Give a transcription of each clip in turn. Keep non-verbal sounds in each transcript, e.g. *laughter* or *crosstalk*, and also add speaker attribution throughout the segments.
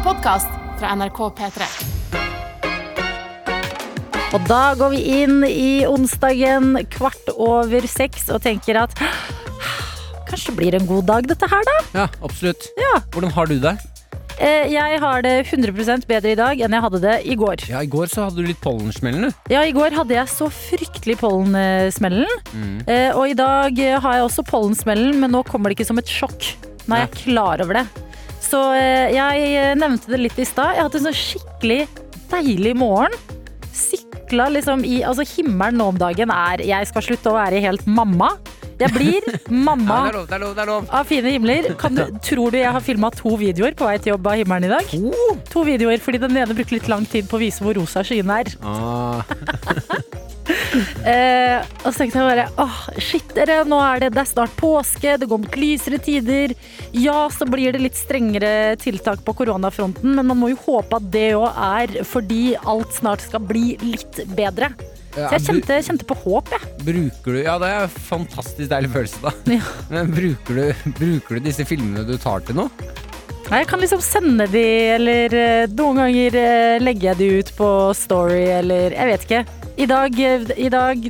Speaker 1: en podkast fra NRK P3.
Speaker 2: Og da går vi inn i onsdagen kvart over seks og tenker at kanskje blir det en god dag dette her, da.
Speaker 3: Ja, absolutt.
Speaker 2: Ja.
Speaker 3: Hvordan har du det?
Speaker 2: Eh, Jeg har det 100 bedre i dag enn jeg hadde det i går.
Speaker 3: Ja, I går så hadde du litt pollensmellen, du.
Speaker 2: Ja, i går hadde jeg så fryktelig pollensmellen.
Speaker 3: Mm.
Speaker 2: Eh, Og i dag har jeg også pollensmellen, men nå kommer det ikke som et sjokk. Nå er jeg klar over det. Så eh, jeg eh, nevnte det litt i stad. Jeg hatt en sånn skikkelig deilig morgen. Sykla liksom i Altså, himmelen nå om dagen er Jeg skal slutte å være helt mamma. Jeg blir mamma
Speaker 3: Ja, det er lov, det er lov. det er lov.
Speaker 2: av fine himler. Kan du, tror du jeg har filma to videoer på vei til jobb av himmelen i dag?
Speaker 3: Oh.
Speaker 2: To videoer, fordi den ene brukte litt lang tid på å vise hvor rosa skyene er.
Speaker 3: Ah, *laughs*
Speaker 2: Eh, og så tenkte jeg bare åh, shit dere, nå er det, det er snart påske, det går mot lysere tider. Ja, så blir det litt strengere tiltak på koronafronten, men man må jo håpe at det òg er fordi alt snart skal bli litt bedre. Så jeg kjente, kjente på håp, jeg.
Speaker 3: Bruker du Ja, det er en fantastisk deilig følelse, da.
Speaker 2: Ja. *laughs*
Speaker 3: Men bruker du, bruker du disse filmene du tar til noe?
Speaker 2: Nei, Jeg kan liksom sende de, eller eh, noen ganger eh, legger jeg de ut på Story, eller jeg vet ikke. I dag, eh, i dag,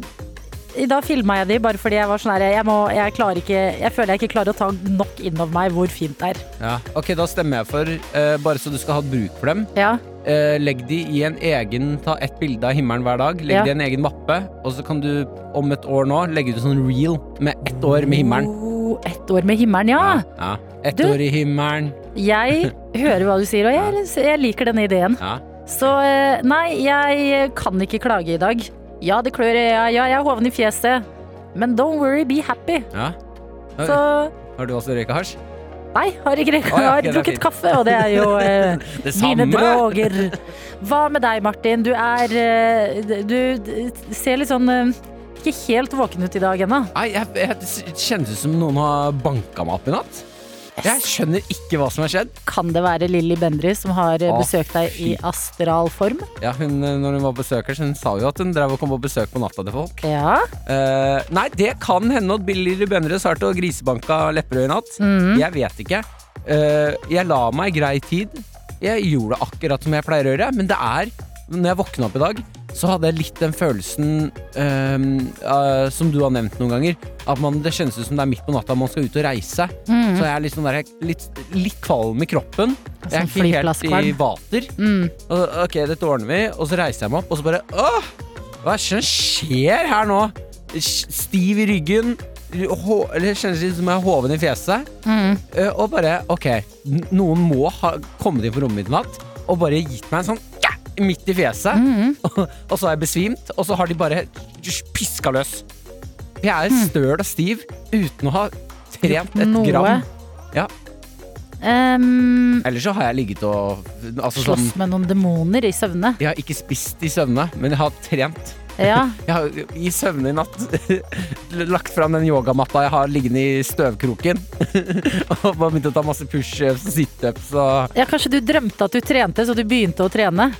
Speaker 2: i dag filma jeg de bare fordi jeg var sånn her jeg, må, jeg, ikke, jeg føler jeg ikke klarer å ta nok inn over meg hvor fint det er.
Speaker 3: Ja. Ok, da stemmer jeg for, uh, bare så du skal ha bruk for dem.
Speaker 2: Ja,
Speaker 3: Eh, legg de i en egen Ta ett bilde av himmelen hver dag. Legg
Speaker 2: Ja.
Speaker 3: de i en egen mappe. Og så kan du om et år nå legge ut en sånn reel med ett år med himmelen.
Speaker 2: Oh, ett år med himmelen, ja.
Speaker 3: ja. Ett
Speaker 2: Du-
Speaker 3: år i himmelen.
Speaker 2: Jeg *laughs* hører hva du sier, og jeg, jeg liker denne ideen.
Speaker 3: Ja.
Speaker 2: Så eh, nei, jeg kan ikke klage i dag. Ja, det klør, ja, ja, jeg er hoven i fjeset. Men don't worry, be happy.
Speaker 3: ja.
Speaker 2: Så
Speaker 3: Har du også røyka hasj?
Speaker 2: Nei, har ikke
Speaker 3: det. Jeg
Speaker 2: har drukket kaffe, og det er jo *laughs* eh,
Speaker 3: Det
Speaker 2: mine
Speaker 3: samme!
Speaker 2: droger. Hva med deg, Martin? Du er eh, Du ser litt sånn eh, ikke helt våken ut i dag ennå.
Speaker 3: Nei, jeg, jeg, det kjennes ut som noen har banka meg opp i natt. Jeg skjønner ikke hva som har skjedd.
Speaker 2: Kan det være Lilly Bendriss som har eh, besøkt deg i astral form?
Speaker 3: Ja, hun, eh, når hun var besøker, så hun sa jo at hun drev og kom på besøk på natta til folk.
Speaker 2: Ja.
Speaker 3: Eh, nei, det kan hende at Lilly Bendriss har vært og grisebanka Lepperød i natt.
Speaker 2: Mm.
Speaker 3: Jeg vet ikke. Eh, jeg la meg grei tid. Jeg gjorde det akkurat som jeg pleier å gjøre, men det er Når jeg våkna opp i dag, så hadde jeg litt den følelsen um, uh, som du har nevnt noen ganger. At man, det kjennes ut som det er midt på natta man skal ut og reise.
Speaker 2: Mm.
Speaker 3: Så jeg er sånn der, litt, litt kvalm i kroppen. Jeg er ikke helt i vater.
Speaker 2: Mm.
Speaker 3: Og, ok, dette ordner vi. Og så reiser jeg meg opp, og så bare Åh! Hva er det som skjer her nå? Stiv i ryggen. Hå, eller kjennes litt som jeg er hoven i fjeset.
Speaker 2: Mm.
Speaker 3: Uh, og bare OK, noen må ha kommet inn på rommet mitt i natt og bare gitt meg en sånn midt i fjeset. *laughs*
Speaker 2: Mm.
Speaker 3: og så har jeg besvimt, og så har de bare piska løs. Jeg er støl og stiv uten å ha trent et
Speaker 2: Noe.
Speaker 3: gram. Ja.
Speaker 2: Um,
Speaker 3: Eller så har jeg ligget og altså sånn,
Speaker 2: slåss med noen demoner i søvne.
Speaker 3: Jeg har ikke spist i søvne, men jeg har trent.
Speaker 2: Ja. *laughs*
Speaker 3: Jeg har i søvne i natt *laughs* lagt fram den yogamatta jeg har liggende i støvkroken. *laughs* og bare begynt å ta masse pushups og situps og
Speaker 2: ja, kanskje du drømte at du trente, så du begynte å trene.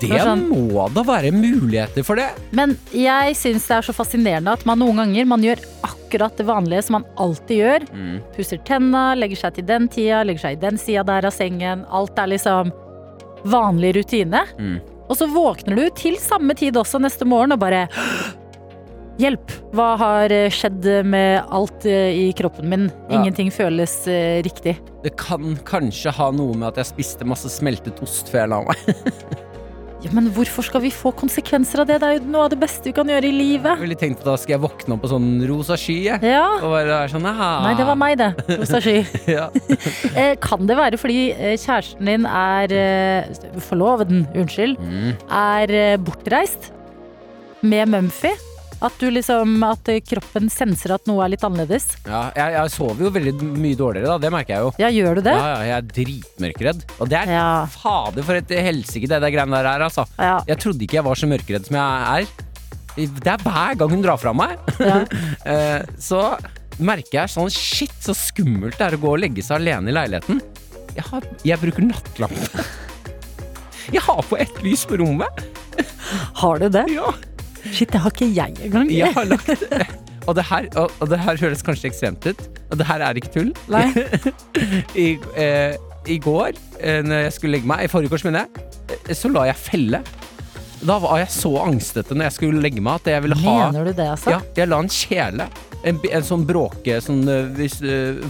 Speaker 3: Det
Speaker 2: sånn-
Speaker 3: må da være muligheter for det.
Speaker 2: Men jeg syns det er så fascinerende at man noen ganger man gjør akkurat det vanlige som man alltid gjør. Pusser tenna, legger seg til den tida, legger seg i den sida der av sengen. Alt er liksom vanlig rutine.
Speaker 3: Mm.
Speaker 2: Og så våkner du til samme tid også neste morgen og bare Hjelp! Hva har eh, skjedd med alt eh, i kroppen min?
Speaker 3: Ja.
Speaker 2: Ingenting føles eh, riktig.
Speaker 3: Det kan kanskje ha noe med at jeg spiste masse smeltet ost før jeg la meg. *laughs*
Speaker 2: Ja, men hvorfor skal vi få konsekvenser av det? Det er jo noe av det beste vi kan gjøre i livet.
Speaker 3: Jeg ville tenkt at da skal jeg våkne opp på sånn rosa sky. jeg.
Speaker 2: Ja.
Speaker 3: Og bare være sånn Aha.
Speaker 2: Nei, det var meg, det. Rosa sky. *laughs* *laughs*
Speaker 3: Ja.
Speaker 2: Eh, Kan det være fordi eh, kjæresten din er eh, Forloveden, unnskyld.
Speaker 3: Mm.
Speaker 2: Er bortreist med Mumphy? At du liksom At eh, kroppen senser at noe er litt annerledes?
Speaker 3: ja jeg, jeg sover jo veldig mye dårligere, da. Det merker jeg jo.
Speaker 2: Ja, gjør du det?
Speaker 3: Ja, ja, jeg er dritmørkredd. Og det er
Speaker 2: Ja.
Speaker 3: fader for et helsike det der greiene der er, altså.
Speaker 2: Ja.
Speaker 3: Jeg trodde ikke jeg var så mørkredd som jeg er. Det er hver gang hun drar fra meg.
Speaker 2: ja. *laughs*
Speaker 3: Eh, så merker jeg sånn shit, så skummelt det er å gå og legge seg alene i leiligheten. Jeg, har, jeg bruker nattlampe. *laughs* Jeg har på ett lys på rommet.
Speaker 2: Har du det?
Speaker 3: Ja.
Speaker 2: Shit, det har ikke jeg engang.
Speaker 3: Jeg har lagt og det, her, og, og det her høres kanskje ekstremt ut, og det her er ikke tull.
Speaker 2: Nei. *laughs*
Speaker 3: I, eh, i går, eh, når jeg skulle legge meg, i forrige års jeg, eh, så la jeg felle. Da var jeg så angstete når jeg skulle legge meg at jeg ville ha
Speaker 2: Mener du det, altså?
Speaker 3: Ja, jeg la en kjele. En, en sånn bråke sånn, eh, hvis,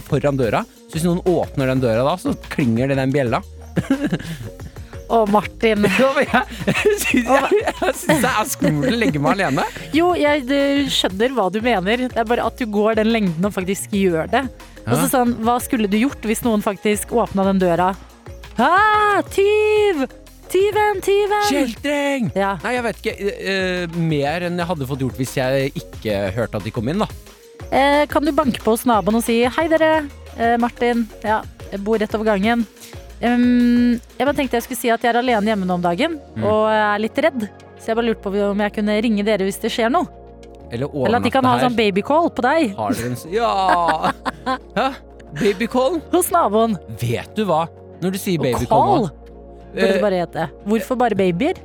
Speaker 3: foran døra. Så hvis noen åpner den døra da, så klinger det den bjella. *laughs*
Speaker 2: Å, Martin. *laughs*
Speaker 3: Ja, men jeg jeg syns det er skummelt å legge meg alene.
Speaker 2: Jo, jeg skjønner hva du mener. Det er bare at du går den lengden og faktisk gjør det. Og så sånn, Hva skulle du gjort hvis noen faktisk åpna den døra? Ah, tyv! Tyven, tyven!
Speaker 3: Kjeltring!
Speaker 2: Ja.
Speaker 3: Nei, jeg vet ikke. eh, mer enn jeg hadde fått gjort hvis jeg ikke hørte at de kom inn, da.
Speaker 2: Uh, kan du banke på hos naboen og si hei, dere. uh, Martin. Ja, jeg bor rett over gangen. Um, jeg bare tenkte jeg skulle si at jeg er alene hjemme nå om dagen
Speaker 3: Mm.
Speaker 2: og er litt redd. Så jeg bare lurte på om jeg kunne ringe dere hvis det skjer noe.
Speaker 3: Eller
Speaker 2: Eller at de kan ha
Speaker 3: overnatte
Speaker 2: sånn babycall på deg
Speaker 3: Har dere en Ja! *laughs* Hæ? Babycall?
Speaker 2: hos naboen.
Speaker 3: Vet du hva? Når du sier babycall
Speaker 2: call burde det
Speaker 3: eh,
Speaker 2: bare hete. Hvorfor bare babyer?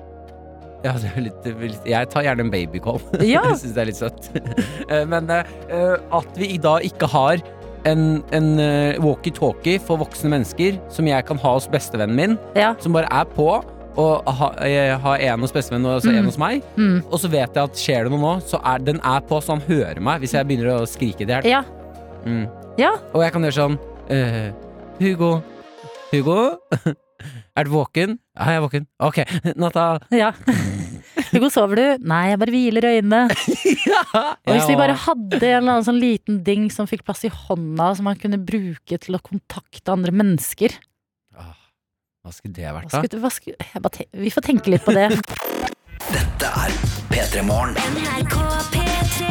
Speaker 3: ja, litt, Jeg tar gjerne en babycall.
Speaker 2: Ja. *laughs*
Speaker 3: jeg syns det er litt søtt. *laughs* Eh, Men eh, at vi i dag ikke har en, en eh, walkietalkie for voksne mennesker som jeg kan ha hos bestevennen min,
Speaker 2: Ja.
Speaker 3: som bare er på. Og ha, jeg har en hos bestevennen og så en
Speaker 2: Mm.
Speaker 3: hos meg.
Speaker 2: Mm.
Speaker 3: Og så vet jeg at skjer det noe nå, så er den er på, så han hører meg hvis jeg begynner å skrike til hjelp.
Speaker 2: Ja.
Speaker 3: Mm.
Speaker 2: Ja.
Speaker 3: Og jeg kan gjøre sånn uh, Hugo. Hugo? *laughs* Er du våken? Ja, jeg er våken. Ok, *laughs* natta.
Speaker 2: ja. Hugo, sover du? Nei, jeg bare hviler øynene. *laughs* Og hvis vi bare hadde en eller annen sånn liten ding som fikk plass i hånda, som man kunne bruke til å kontakte andre mennesker
Speaker 3: Ah, Hva skulle det vært, da?
Speaker 2: skulle, hva skulle, jeg bare ten- Vi får tenke litt på det.
Speaker 4: Dette er P3 Morgen.
Speaker 5: NRK P3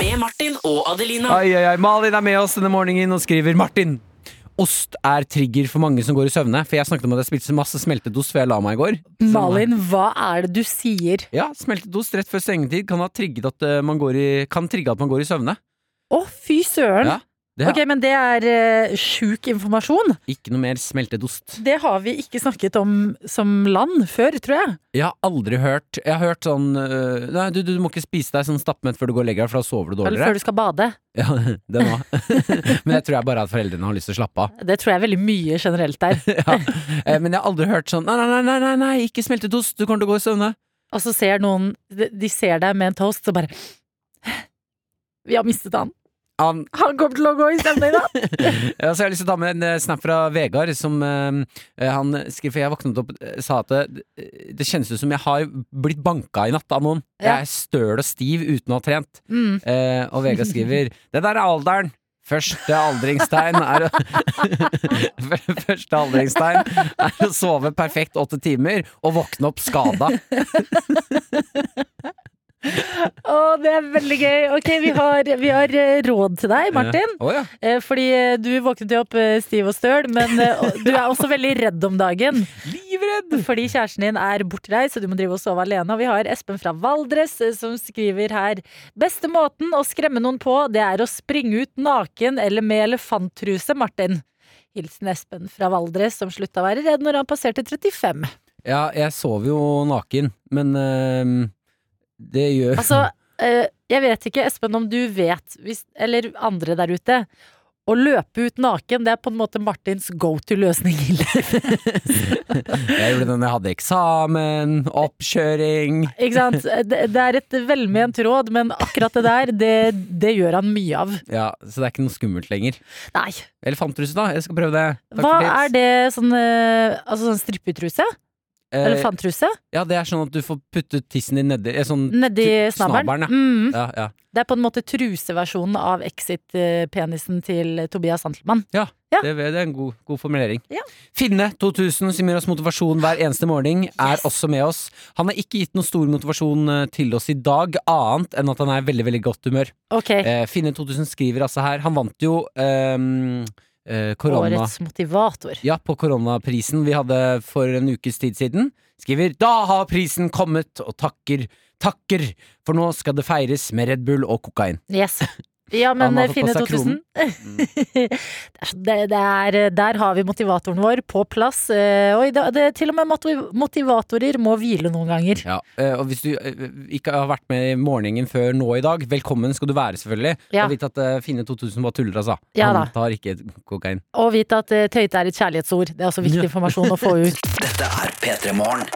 Speaker 5: Med Martin og Adelina.
Speaker 3: Ai, ai, ai. Malin er med oss denne morgenen og skriver Martin. Ost er trigger for mange som går i søvne. For jeg snakket om at jeg spilte masse smeltet ost før jeg la meg i går.
Speaker 2: Malin, hva er det du sier?
Speaker 3: Ja, smeltet ost rett før sengetid kan, ha trigget at, eh, man går i, kan trigge at man går i søvne.
Speaker 2: Å, fy søren!
Speaker 3: Ja, er
Speaker 2: Ok, men det er uh, sjuk informasjon.
Speaker 3: ikke noe mer smeltet ost.
Speaker 2: Det har vi ikke snakket om som land før, tror jeg.
Speaker 3: Jeg har aldri hørt Jeg har hørt sånn uh, Nei, du, du må ikke spise deg sånn stappmett før du går og legger deg, for da sover du dårligere.
Speaker 2: Eller før du skal bade.
Speaker 3: Ja, *laughs* det nå. *laughs* Men jeg tror jeg bare at foreldrene har lyst til å slappe av.
Speaker 2: Det tror jeg er veldig mye generelt der. *laughs*
Speaker 3: Ja. Eh, Men jeg har aldri hørt sånn Nei, nei, nei, nei, nei, ikke smeltet ost, du kommer til å gå i søvne.
Speaker 2: Og så ser noen De de ser deg med en toast, så bare Vi har mistet han.
Speaker 3: Han,
Speaker 2: Han kommer til å gå i stemning, da! *laughs*
Speaker 3: ja, så jeg har lyst til å ta med en eh, snap fra Vegard, som eh, han skriver For jeg våknet opp og sa at det, det kjennes ut som jeg har blitt banka i natt av noen.
Speaker 2: Ja.
Speaker 3: Jeg er støl og stiv uten å ha trent.
Speaker 2: Mm.
Speaker 3: Uh, og Vegard skriver *laughs* Det der er alderen. Første aldringstegn er å *laughs* Første aldringstegn er å sove perfekt åtte timer og våkne opp skada.
Speaker 2: Å, det er veldig gøy. Ok, vi har, vi har eh, råd til deg, Martin.
Speaker 3: Å ja.
Speaker 2: Eh, Fordi eh, du våknet jo opp stiv og støl, men du er også veldig redd om dagen.
Speaker 3: Livredd!
Speaker 2: Fordi kjæresten din er bortreist, så du må drive og sove alene. Og vi har Espen fra Valdres som skriver her Beste måten å skremme noen på, det er å springe ut naken eller med elefanttruse, Martin. Hilsen Espen fra Valdres, som slutta å være redd når han passerte 35.
Speaker 3: Ja, jeg sover jo naken, men eh, det gjør
Speaker 2: Altså, eh, jeg vet ikke, Espen, om du vet, hvis, eller andre der ute å løpe ut naken, det er på en måte Martins go to-løsning i livet. *laughs*
Speaker 3: Jeg gjorde det når jeg hadde eksamen, oppkjøring
Speaker 2: Ikke sant? Det, det er et velment råd, men akkurat det der, det, det gjør han mye av.
Speaker 3: Ja, Så det er ikke noe skummelt lenger.
Speaker 2: Nei.
Speaker 3: Elefanttruse, da. Jeg skal prøve det. Takk
Speaker 2: Hva er det sånn eh, Altså sånn strippetruse?
Speaker 3: Eh,
Speaker 2: Elefanttruse?
Speaker 3: ja, det er sånn at du får puttet tissen din nedi eh, sånn,
Speaker 2: Nedi snabelen?
Speaker 3: ja.
Speaker 2: Mm.
Speaker 3: Ja, ja.
Speaker 2: Det er på en måte truseversjonen av Exit-penisen til Tobias Santelmann. Ja.
Speaker 3: Det, det er en god, god formulering.
Speaker 2: Ja.
Speaker 3: Finne 2000, som gir oss motivasjon hver eneste morgen, er
Speaker 2: Yes.
Speaker 3: også med oss. Han har ikke gitt noen stor motivasjon eh, til oss i dag, annet enn at han er i veldig veldig godt humør.
Speaker 2: Okay.
Speaker 3: Eh, Finne 2000 skriver altså her Han vant jo ehm, eh, korona...
Speaker 2: Årets motivator.
Speaker 3: Ja, på koronaprisen vi hadde for en ukes tid siden. Skriver 'Da har prisen kommet', og takker, takker, for nå skal det feires med Red Bull og kokain.
Speaker 2: Yes. *laughs* Ja, men
Speaker 3: seg
Speaker 2: 2000 *laughs* det det, det er, Der har vi motivatoren vår på plass. eh, Og i dag- det, til og med motivatorer må hvile noen ganger.
Speaker 3: Ja, eh, og hvis du eh, ikke har vært med i morgenen før nå i dag, velkommen skal du være, selvfølgelig.
Speaker 2: Ja.
Speaker 3: Og vite at Finne 2000 bare tuller, altså.
Speaker 2: Ja da.
Speaker 3: Han tar ikke kokain.
Speaker 2: Og vite at tøyte er et kjærlighetsord. Det er også viktig informasjon å få ut. *laughs*
Speaker 4: Dette er P3 Morgen.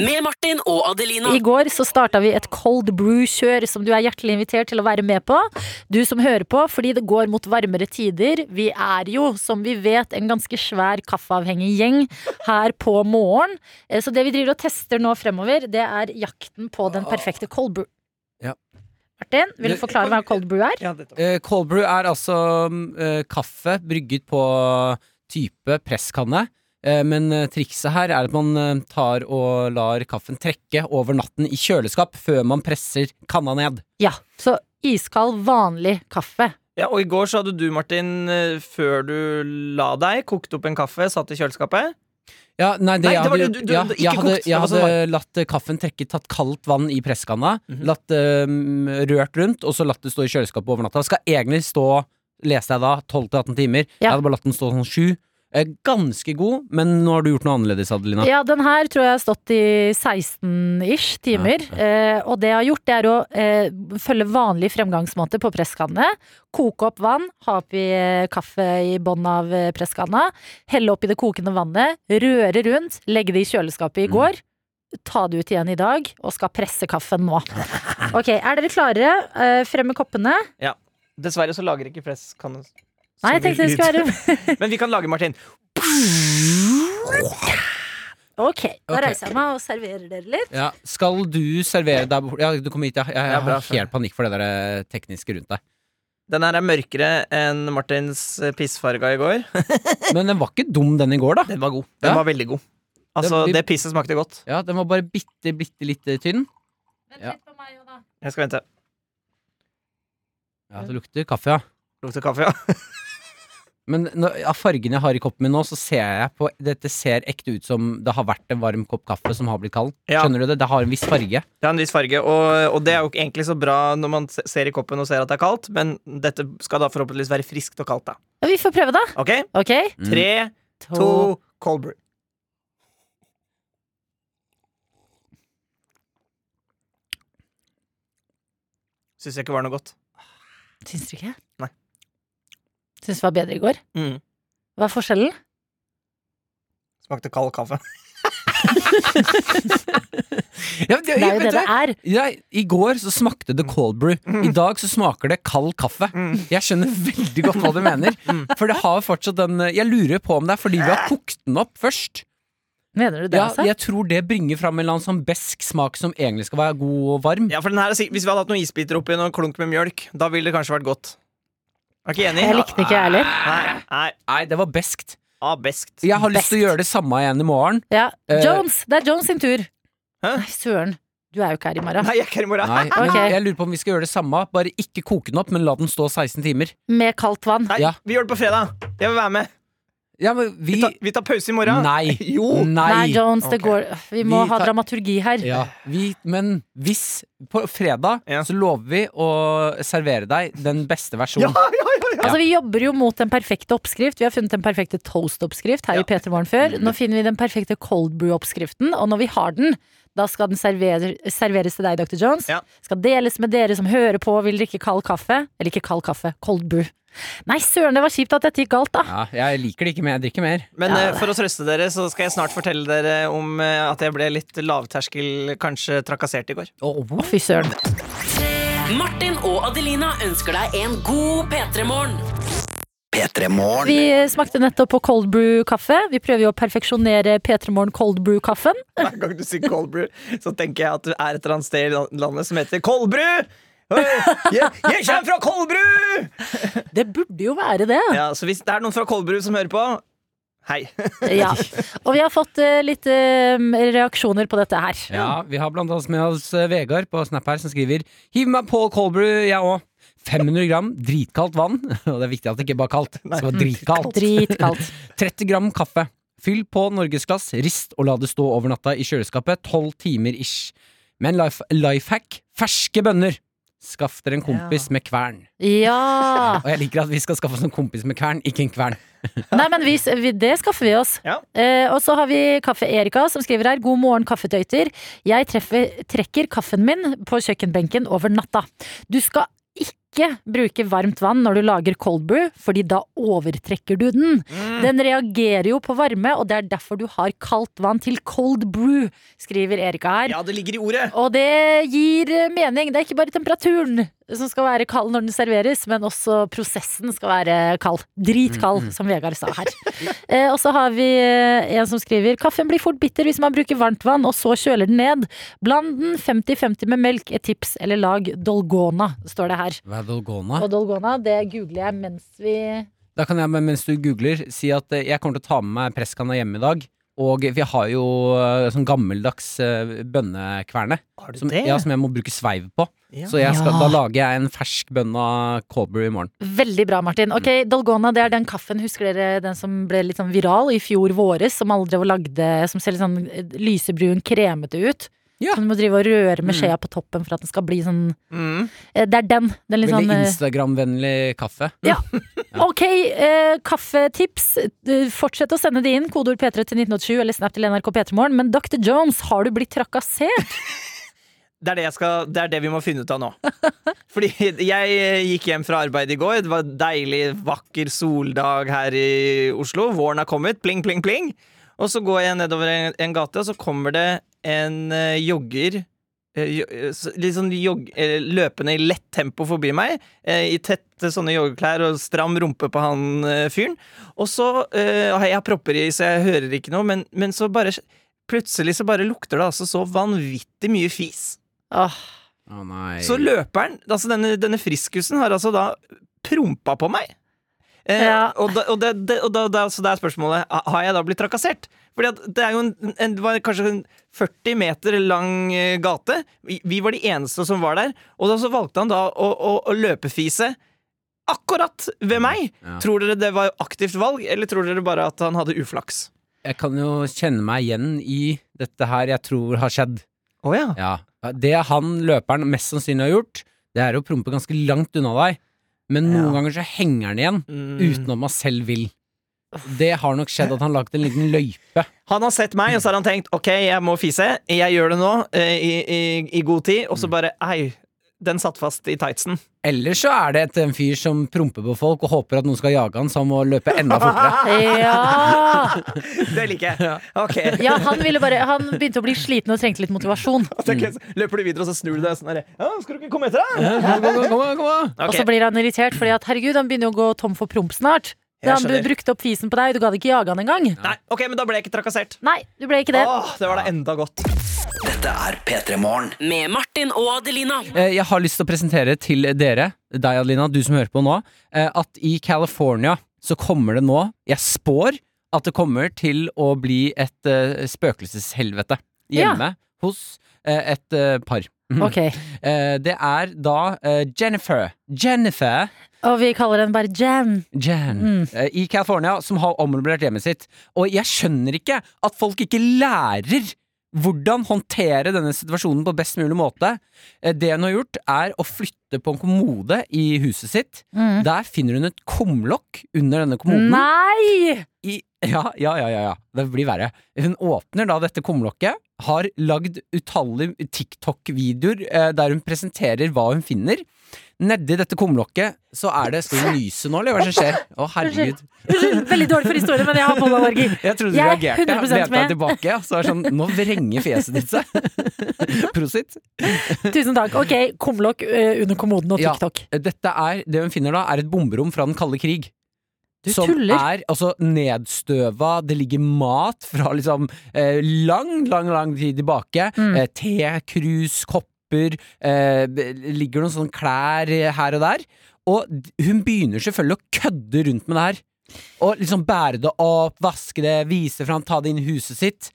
Speaker 5: Med Martin og Adelina.
Speaker 2: I går så starta vi et cold brew-kjør som du er hjertelig invitert til å være med på. Du som hører på, fordi det går mot varmere tider. Vi er jo, som vi vet, en ganske svær kaffeavhengig gjeng her på morgen. Eh, Så det vi driver og tester nå fremover, det er jakten på den perfekte cold brew.
Speaker 3: Ja.
Speaker 2: Martin, vil du forklare hva cold brew er?
Speaker 6: Ja.
Speaker 3: Eh, cold brew er altså eh, kaffe brygget på type presskanne. Eh, men eh, trikset her er at man eh, tar og lar kaffen trekke over natten i kjøleskap før man presser kanna ned.
Speaker 2: Ja, så iskald, vanlig kaffe.
Speaker 6: Ja, og i går så hadde du, Martin, før du la deg, kokt opp en kaffe, satt i kjøleskapet.
Speaker 3: Ja, nei, det,
Speaker 6: nei, det var,
Speaker 3: jeg,
Speaker 6: hadde, du, du,
Speaker 3: ja, jeg hadde,
Speaker 6: kokt,
Speaker 3: jeg
Speaker 6: altså.
Speaker 3: hadde latt kaffen trekke, tatt kaldt vann i presskanna,
Speaker 6: mm
Speaker 3: -hmm. latt um, rørt rundt, og så latt det stå i kjøleskapet over natta. Skal egentlig stå, leste jeg da, 12-18 timer.
Speaker 2: Ja.
Speaker 3: Jeg hadde bare latt den stå sånn 7 ganske god, men nå har du gjort noe annerledes, Adelina.
Speaker 2: Ja, den her tror jeg har stått i 16-ish timer. Eh, og det jeg har gjort, det er å eh, følge vanlig fremgangsmåte på presskanne. Koke opp vann, ha oppi eh, kaffe i bånn av eh, presskanna. Helle oppi det kokende vannet, røre rundt, legge det i kjøleskapet i
Speaker 3: Mm.
Speaker 2: går. Ta det ut igjen i dag, og skal presse kaffen nå. Ok, Er dere klare? Eh, frem med koppene.
Speaker 6: Dessverre så lager ikke presskanne
Speaker 2: Nei, jeg tenkte det skulle være *laughs*
Speaker 6: Men vi kan lage, Martin.
Speaker 2: Ok, da reiser jeg meg og serverer dere litt.
Speaker 3: Ja, skal du servere der borte? Ja, du kommer hit, ja. Jeg, jeg
Speaker 6: Ja, bra,
Speaker 3: har helt panikk for det der eh, tekniske rundt deg.
Speaker 6: Den her er mørkere enn Martins eh, pissfarga i går. *laughs*
Speaker 3: Men den var ikke dum, den i går, da.
Speaker 6: Den var god. Den
Speaker 3: Ja.
Speaker 6: var veldig god. Altså,
Speaker 3: det,
Speaker 6: det pisset smakte godt.
Speaker 3: Ja, Den var bare bitte, bitte litt eh, tynn.
Speaker 2: Vent
Speaker 3: Ja.
Speaker 2: litt på meg, Joda.
Speaker 6: Jeg skal vente.
Speaker 3: Ja, Det lukter kaffe, ja.
Speaker 6: Lukter kaffe, ja. *laughs*
Speaker 3: Men når, av fargene jeg har i koppen min nå, så ser jeg på Dette ser ekte ut som det har vært en varm kopp kaffe som har blitt kald.
Speaker 6: Ja.
Speaker 3: Skjønner du det? Det har en viss farge.
Speaker 6: Det har en viss farge, og, og det er jo egentlig så bra når man ser i koppen og ser at det er kaldt, men dette skal da forhåpentligvis være friskt og kaldt, da.
Speaker 2: Ja, Vi får prøve, da.
Speaker 6: Ok?
Speaker 2: Ok?
Speaker 3: Mm.
Speaker 6: Tre, to, cold brew. Syns jeg ikke var noe godt.
Speaker 2: Syns du ikke? Syns det var bedre i går?
Speaker 6: Mm.
Speaker 2: Hva er forskjellen?
Speaker 6: Smakte kald kaffe. *laughs*
Speaker 3: Ja, det,
Speaker 2: Det er jo det det er.
Speaker 3: ja, I går så smakte det cold brew. I dag så smaker det kald kaffe.
Speaker 6: Mm.
Speaker 3: Jeg skjønner veldig godt hva du mener. *laughs* For det har fortsatt den Jeg lurer på om det er fordi vi har kokt den opp først.
Speaker 2: Mener du det,
Speaker 3: Ja,
Speaker 2: altså?
Speaker 3: jeg tror det bringer fram en eller annen sånn besk smak som egentlig skal være god og varm.
Speaker 6: Ja, for den her er Hvis vi hadde hatt noen isbiter oppi og en klunk med mjølk, da ville det kanskje vært godt. Er ikke enig?
Speaker 2: Jeg likte ikke, jeg heller.
Speaker 6: Nei, nei.
Speaker 3: Nei, det var beskt.
Speaker 6: Ah, beskt.
Speaker 3: Jeg har lyst til å gjøre det samme igjen i morgen.
Speaker 2: Ja.
Speaker 3: Eh,
Speaker 2: Jones! Det er Jones sin tur.
Speaker 6: Hæ?
Speaker 2: Nei, søren. Du er jo ikke her i morgen.
Speaker 6: Nei, jeg er ikke her i morgen.
Speaker 3: Nei, men
Speaker 2: Ok.
Speaker 3: jeg lurer på om vi skal gjøre det samme. Bare ikke koke den opp, men la den stå 16 timer.
Speaker 2: Med kaldt vann.
Speaker 6: Nei,
Speaker 3: Ja.
Speaker 6: vi gjør det på fredag. Jeg vil være med.
Speaker 3: Ja, men vi,
Speaker 6: Vi tar, vi tar pause i morgen.
Speaker 3: Nei. *laughs*
Speaker 6: Jo.
Speaker 2: Nei,
Speaker 3: Nei.
Speaker 2: Jones, det går Vi må
Speaker 3: Vi
Speaker 2: ha
Speaker 3: tar-
Speaker 2: dramaturgi her.
Speaker 3: Ja, vi, men hvis På fredag
Speaker 6: Ja.
Speaker 3: så lover vi å servere deg den beste versjonen. *laughs*
Speaker 6: ja, ja, ja.
Speaker 2: Altså, Vi jobber jo mot den perfekte oppskrift. Vi har funnet den perfekte toast-oppskrift her
Speaker 6: Ja.
Speaker 2: i P3 Morgen før. Nå finner vi den perfekte cold brew-oppskriften, og når vi har den, da skal den server serveres til deg, Dr. Jones.
Speaker 6: Ja.
Speaker 2: Skal deles med dere som hører på og vil drikke kald kaffe. Eller ikke kald kaffe, cold brew. Nei, søren, det var kjipt at dette gikk galt, da.
Speaker 3: Ja, jeg liker det ikke mer, jeg drikker mer.
Speaker 6: Men
Speaker 2: Ja,
Speaker 6: eh, for å trøste dere, så skal jeg snart fortelle dere om eh, at jeg ble litt lavterskel, kanskje trakassert i går.
Speaker 2: Å, fy søren.
Speaker 5: Martin og Adelina ønsker deg en god P3-morgen.
Speaker 4: P3
Speaker 2: Vi smakte nettopp på cold brew-kaffe. Vi prøver jo å perfeksjonere P3 Morgen cold brew-kaffen.
Speaker 6: Hver gang du sier cold brew, så tenker jeg at du er et eller annet sted i landet som heter cold Oi, Jeg, jeg kommer fra Kolbru!
Speaker 2: Det burde jo være det.
Speaker 6: Ja, så hvis det er noen fra Kolbru som hører på, hei.
Speaker 2: Ja. Og vi har fått uh, litt uh, reaksjoner på dette her.
Speaker 3: Ja, Vi har blant annet med oss uh, Vegard på Snap her som skriver Hiv meg på Kolbru jeg òg. 500 gram dritkaldt vann. *laughs* Og det er viktig at det ikke bare er kaldt. Det var dritkaldt.
Speaker 2: Dritkaldt. *laughs*
Speaker 3: 30 gram kaffe. Fyll på norgesglass, rist og la det stå over natta i kjøleskapet. 12 timer ish. Men life, life hack ferske bønner. Skaff dere en kompis med kvern.
Speaker 2: Ja!
Speaker 3: Og jeg liker at vi skal skaffe oss en kompis med kvern, ikke en kvern. *laughs*
Speaker 2: Nei, men vi, vi, det skaffer vi oss.
Speaker 6: Ja.
Speaker 2: Eh, og så har vi Kaffe-Erika som skriver her. God morgen, kaffetøyter. Jeg treffer, trekker kaffen min på kjøkkenbenken over natta. Du skal ikke bruke varmt vann når du lager cold brew, fordi da overtrekker du den. Den reagerer jo på varme, og det er derfor du har kaldt vann til cold brew, skriver Erika her.
Speaker 6: Ja, det ligger i ordet.
Speaker 2: Og det gir mening. Det er ikke bare temperaturen som skal være kald når den serveres, men også prosessen skal være kald. Dritkald, som Vegard sa her. *laughs* Eh, og så har vi eh, en som skriver Kaffen blir fort bitter hvis man bruker varmt vann, og så kjøler den ned. Bland den 50-50 med melk, et tips, eller lag dolgona, står det her.
Speaker 3: Hva er Dolgona?
Speaker 2: Og dolgona, det googler jeg mens vi
Speaker 3: Da kan jeg, mens du googler, si at eh, jeg kommer til å ta med meg presskanna hjemme i dag. Og vi har jo eh, sånn gammeldags eh, bønnekverne
Speaker 6: Har du
Speaker 3: som,
Speaker 6: det?
Speaker 3: ja, som jeg må bruke sveiv på.
Speaker 6: Ja.
Speaker 3: Så jeg skal,
Speaker 2: Ja.
Speaker 3: da lager jeg en fersk bønn av Colbury i morgen.
Speaker 2: Veldig bra, Martin. Ok, Dolgona det er den kaffen, husker dere den som ble litt sånn viral i fjor våres? Som alle drev og lagde, som ser litt sånn eh, lysebrun, kremete ut?
Speaker 3: Ja.
Speaker 2: Så du må drive og røre med
Speaker 3: Mm.
Speaker 2: skjea på toppen for at den skal bli sånn
Speaker 6: Mm.
Speaker 2: eh, Det er den. den litt
Speaker 3: Veldig
Speaker 2: sånn,
Speaker 3: Instagram-vennlig kaffe. *laughs*
Speaker 2: Ja. Ok, eh, kaffetips. Fortsett å sende det inn. Kodeord P3 til 1987 eller Snap til NRK P3morgen. Men Dr. Jones, har du blitt trakassert? *laughs*
Speaker 6: Det er det, jeg skal, det er det vi må finne ut av nå. *laughs* Fordi jeg eh, gikk hjem fra arbeid i går. Det var deilig, vakker soldag her i Oslo. Våren har kommet. Pling, pling, pling. Og så går jeg nedover en, en gate, og så kommer det en eh, jogger eh, eh, Litt sånn jogg, eh, løpende i lett tempo forbi meg, i tette sånne joggeklær og stram rumpe på han fyren. Og så eh, har jeg propper i, så jeg hører ikke noe, men, men så bare Plutselig så bare lukter det altså så vanvittig mye fis.
Speaker 2: Åh,
Speaker 3: Oh, nei.
Speaker 6: Så løperen, altså denne, denne friskusen, har altså da prompa på meg. Eh,
Speaker 2: Ja.
Speaker 6: Og, da, og, det, det, og da, da, så det er spørsmålet Har jeg da blitt trakassert. Fordi det er jo en, en, det var kanskje en 40 meter lang eh, gate. Vi, vi var de eneste som var der. Og da så valgte han da å, å, å løpefise akkurat ved meg.
Speaker 3: Ja.
Speaker 6: Tror dere det var aktivt valg, eller tror dere bare at han hadde uflaks?
Speaker 3: Jeg kan jo kjenne meg igjen i dette her jeg tror har skjedd.
Speaker 6: Oh, ja.
Speaker 3: Ja. Det han løperen mest sannsynlig har gjort, det er å prompe ganske langt unna deg. Men noen ganger så henger han igjen
Speaker 6: Mm.
Speaker 3: uten at man selv vil. Det har nok skjedd at han lagt en liten løype.
Speaker 6: Han har sett meg, og så har han tenkt Ok, jeg må fise. Jeg gjør det nå, eh, i, i, i god tid. Og så bare Ei, den satt fast i tightsen.
Speaker 3: Eller så er det et, en fyr som promper på folk og håper at noen skal jage han, så han må løpe enda fortere. *laughs*
Speaker 2: Ja!
Speaker 6: Det liker jeg. Ok.
Speaker 2: ja, han ville bare Han begynte å bli sliten og trengte litt motivasjon.
Speaker 6: Mm. løper du videre, og så snur du deg sånn her. Ja, skal du ikke komme etter, da?
Speaker 3: Kom, kom, kom, kom, okay.
Speaker 2: Og så blir han irritert fordi at herregud, han begynner å gå tom for promp snart.
Speaker 6: Jeg
Speaker 2: han brukte opp fisen på deg, du gadd ikke jage han engang.
Speaker 6: Nei, ok, men da ble jeg ikke trakassert.
Speaker 2: Nei, du ble ikke det.
Speaker 6: Åh, det var da enda godt.
Speaker 4: Dette er P3 Morgen.
Speaker 5: Med Martin og Adelina.
Speaker 3: Eh, Jeg har lyst til å presentere til dere, deg Adelina, du som hører på nå, eh, at i California så kommer det nå Jeg spår at det kommer til å bli et eh, spøkelseshelvete hjemme hos eh, et par.
Speaker 2: Ok,
Speaker 3: Eh, det er da eh, Jennifer Jennifer
Speaker 2: Og vi kaller den bare Jen.
Speaker 3: Jan
Speaker 2: Mm.
Speaker 3: eh, i California som har ommøblert hjemmet sitt. Og jeg skjønner ikke at folk ikke lærer hvordan håndtere denne situasjonen på best mulig måte. Eh, Det hun har gjort, er å flytte på en kommode i huset sitt.
Speaker 2: Mm.
Speaker 3: Der finner hun et kumlokk under denne kommoden.
Speaker 2: Nei!
Speaker 3: I, ja, ja, ja, ja, ja. Det blir verre. Hun åpner da dette kumlokket, har lagd utallige TikTok-videoer eh, der hun presenterer hva hun finner. Nedi dette kumlokket så er det Skal du *laughs* nyse nå, eller hva er som skjer? Å, herregud.
Speaker 2: Veldig dårlig for historien, men jeg har pollenallergi. *laughs*
Speaker 3: Jeg trodde du
Speaker 2: Jeg er
Speaker 3: reagerte.
Speaker 2: 100%
Speaker 3: Lente
Speaker 2: med.
Speaker 3: tilbake. Så er det sånn Nå vrenger fjeset ditt seg. *laughs* Prosit.
Speaker 2: Tusen takk. Ok, kumlokk eh, under kommoden og
Speaker 3: Ja.
Speaker 2: TikTok.
Speaker 3: Dette er, det hun finner da, er et bomberom fra den kalde krig.
Speaker 2: Du
Speaker 3: som
Speaker 2: tuller.
Speaker 3: er altså nedstøva, det ligger mat fra liksom eh, lang, lang, lang tid tilbake.
Speaker 2: Mm.
Speaker 3: Eh, te, krus, kopper. Eh, ligger noen sånne klær her og der. Og hun begynner selvfølgelig å kødde rundt med det her. Og liksom bære det opp, vaske det, vise fram, ta det inn i huset sitt.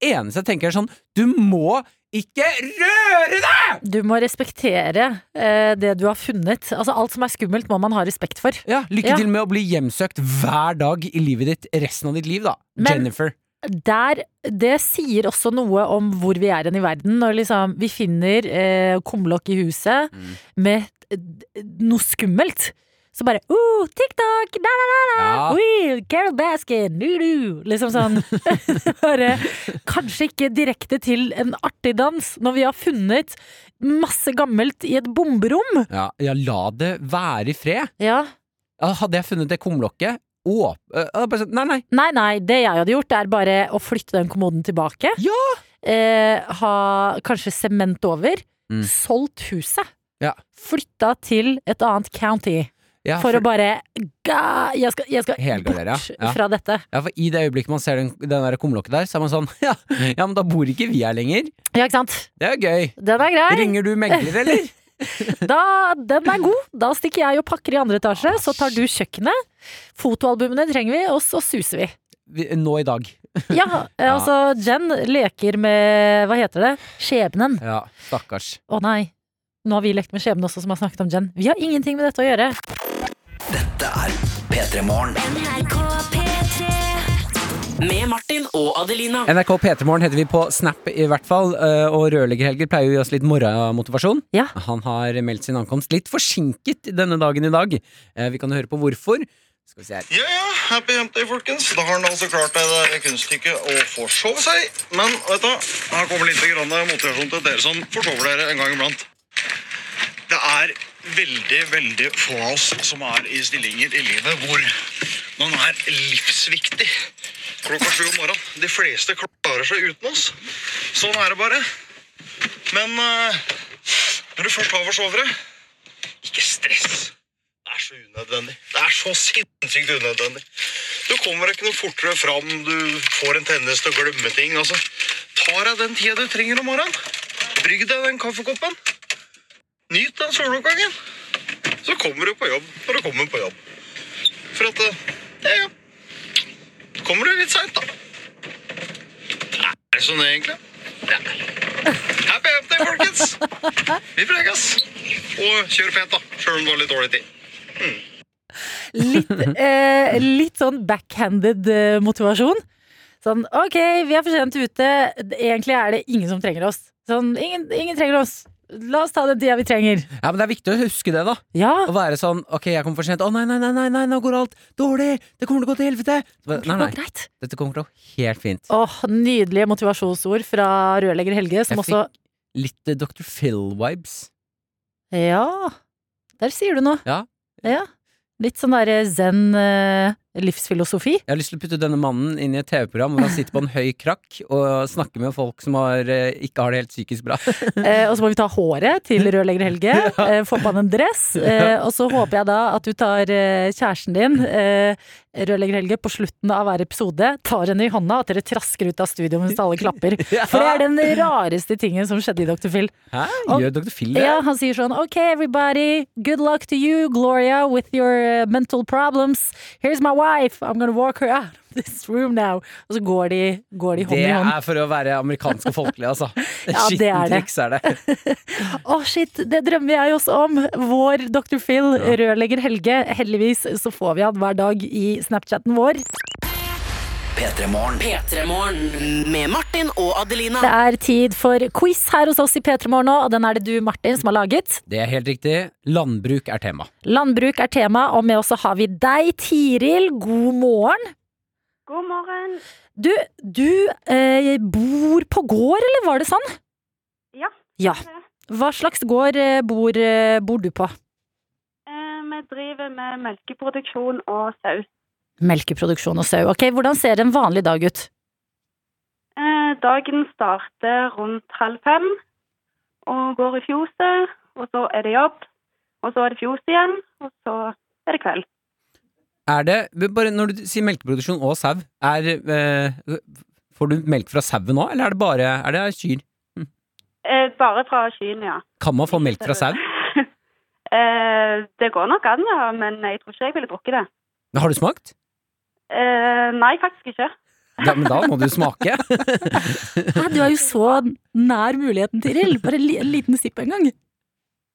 Speaker 3: Eneste jeg tenker er sånn, du må ikke røre det!
Speaker 2: Du må respektere eh, det du har funnet. Altså Alt som er skummelt, må man ha respekt for.
Speaker 3: Ja, Lykke
Speaker 2: Ja.
Speaker 3: til med å bli hjemsøkt hver dag i livet ditt resten av ditt liv, da.
Speaker 2: Men-
Speaker 3: Jennifer.
Speaker 2: Der, det sier også noe om hvor vi er hen i verden. Når liksom vi finner eh, kumlokk i huset
Speaker 3: Mm.
Speaker 2: med eh, noe skummelt. Så bare oh, TikTok! Da, da, da, da.
Speaker 3: Ja.
Speaker 2: Oui, Carol Baskin! Du, du. Liksom sånn. *laughs* *laughs* bare, kanskje ikke direkte til en artig dans når vi har funnet masse gammelt i et bomberom.
Speaker 3: Ja, ja, la det være i fred.
Speaker 2: Ja.
Speaker 3: Ja, Hadde jeg funnet det kumlokket åp... sagt, Nei, nei.
Speaker 2: Nei, nei, det jeg hadde gjort, er bare å flytte den kommoden tilbake.
Speaker 3: Ja!
Speaker 2: Eh, ha kanskje sement over.
Speaker 3: Mm.
Speaker 2: Solgt huset.
Speaker 3: Ja.
Speaker 2: Flytta til et annet county.
Speaker 3: Ja,
Speaker 2: for, å bare ga, Jeg skal, jeg skal bort
Speaker 3: ja.
Speaker 2: fra dette.
Speaker 3: Ja, for I det øyeblikket man ser den, den der kumlokket der, så er man sånn *laughs* ja, ja, men da bor ikke vi her lenger.
Speaker 2: Ja, ikke sant?
Speaker 3: Det er gøy.
Speaker 2: Den er grei.
Speaker 3: Ringer du megler, eller? *laughs*
Speaker 2: Da, den er god. Da stikker jeg og pakker i andre etasje. Så tar du kjøkkenet. Fotoalbumene trenger vi, og så suser vi.
Speaker 3: Nå i dag. *laughs*
Speaker 2: Ja, altså Jen leker med Hva heter det? Skjebnen.
Speaker 3: Ja, stakkars.
Speaker 2: Å nei. Nå har vi lekt med skjebnen også, som har snakket om Jen. Vi har ingenting med dette å gjøre.
Speaker 4: Dette er P3 Morgen.
Speaker 5: Med Martin og Adelina.
Speaker 3: NRK P3morgen heter vi på Snap i hvert fall, øh, og Rørleggerhelger pleier jo å gi oss litt morgenmotivasjon.
Speaker 2: Ja.
Speaker 3: Han har meldt sin ankomst litt forsinket denne dagen i dag. Eh, Vi kan høre på hvorfor. Skal vi se her.
Speaker 7: Ja, ja, happy hump day, folkens. Da har han altså klart det der kunststykket å forsove seg. Men vet du, her kommer litt grann motivasjon til dere som forsover dere en gang iblant. Det er veldig, veldig få av oss som er i stillinger i livet hvor man er livsviktig klokka sju om morgenen. De fleste klarer seg uten oss. Sånn er det bare. Men uh, når du først har forsovere, ikke stress. Det er så unødvendig. Det er så sinnssykt unødvendig. Du kommer ikke noe fortere fram, du får en tendens til å glemme ting. Altså, ta deg den tida du trenger om morgenen. Brygg deg den kaffekoppen. Nyt den soloppgangen. Så kommer du på jobb når du kommer på jobb. For at det Ja, ja. Kommer du litt seint, da. Er det sånn egentlig? Ja. Happy up day, folkens! Vi preges. Og kjør pent, da. Sjøl om du har litt dårlig tid.
Speaker 2: Litt, eh, litt sånn backhanded eh, motivasjon. Sånn ok, vi er for sent ute. Egentlig er det ingen som trenger oss. Sånn, ingen, ingen trenger oss. La oss ta den tida vi trenger.
Speaker 3: Ja, men Det er viktig å huske det, da.
Speaker 2: Ja.
Speaker 3: Å være sånn Ok, jeg kommer for sent. Å nei, nei, nei, nei, nei, nå går alt dårlig! Det kommer til å gå til helvete! Bare, Nei, nei. Dette kommer til å gå helt fint.
Speaker 2: Åh, Nydelige motivasjonsord fra rørlegger Helge, som
Speaker 3: Jeg
Speaker 2: også
Speaker 3: Litt eh, Dr. Phil-vibes.
Speaker 2: Ja, der sier du noe.
Speaker 3: Ja.
Speaker 2: Ja. Litt sånn derre zen eh, livsfilosofi.
Speaker 3: Jeg har lyst til å putte denne mannen inn i et TV-program hvor han sitter på en høy krakk og snakker med folk som har, eh, ikke har det helt psykisk bra. *laughs*
Speaker 2: Eh, og så må vi ta håret til rørlegger Helge. *laughs* Eh, få på han en dress. *laughs* Eh, og så håper jeg da at du tar kjæresten din, rørlegger Helge, på slutten av hver episode. Tar henne i hånda, at dere trasker ut av studio mens alle klapper. For det er den rareste tingen som skjedde i Dr. Phil.
Speaker 3: Hæ?
Speaker 2: Og-
Speaker 3: Gjør Dr. Phil det?
Speaker 2: Ja, han sier sånn OK, everybody, good luck to you, Gloria, with your mental problems. Here's my wife. I'm gonna walk her out of this room now. Og så går de, går de hånd
Speaker 3: Det
Speaker 2: i hånd.
Speaker 3: er for å være amerikansk og folkelig, altså. *laughs*
Speaker 2: Ja, Skittent det.
Speaker 3: Er det. *laughs*
Speaker 2: Å, shit, det drømmer jeg også om. Vår Dr. Phil, rørlegger Helge. Heldigvis så får vi han hver dag i Snapchatten vår.
Speaker 4: P3 Morgen.
Speaker 5: P3morgen med Martin og Adelina.
Speaker 2: Det er tid for quiz her hos oss i P3 Morgen nå, og den er det du, Martin, som har laget.
Speaker 3: Det er helt riktig. Landbruk er tema.
Speaker 2: Landbruk er tema, og med oss så har vi deg, Tiril. God morgen.
Speaker 8: God morgen.
Speaker 2: Du, du eh, bor på gård, eller var det sånn?
Speaker 8: Ja.
Speaker 2: Ja. Hva slags gård eh, bor, eh, bor du på?
Speaker 8: Eh, vi driver med melkeproduksjon og sau.
Speaker 2: Melkeproduksjon og sau. Ok, Hvordan ser en vanlig dag ut?
Speaker 8: Eh, dagen starter rundt halv fem og går i fjoset, og så er det jobb, og så er det fjos igjen, og så er det kveld.
Speaker 3: Er det, bare Når du sier melkeproduksjon og sau, er eh, Får du melk fra sauen nå, eller er det bare er det kyr?
Speaker 8: Eh, bare fra kyrne, ja.
Speaker 3: Kan man få melk fra sau? *laughs*
Speaker 8: eh, det går nok an, ja, men jeg tror ikke jeg ville drukket det.
Speaker 3: Har du smakt?
Speaker 8: Eh, nei, faktisk ikke.
Speaker 3: Ja, men da må du smake. *laughs*
Speaker 2: Hæ, du er jo så nær muligheten, Tiril. Bare en li- liten sipp en gang.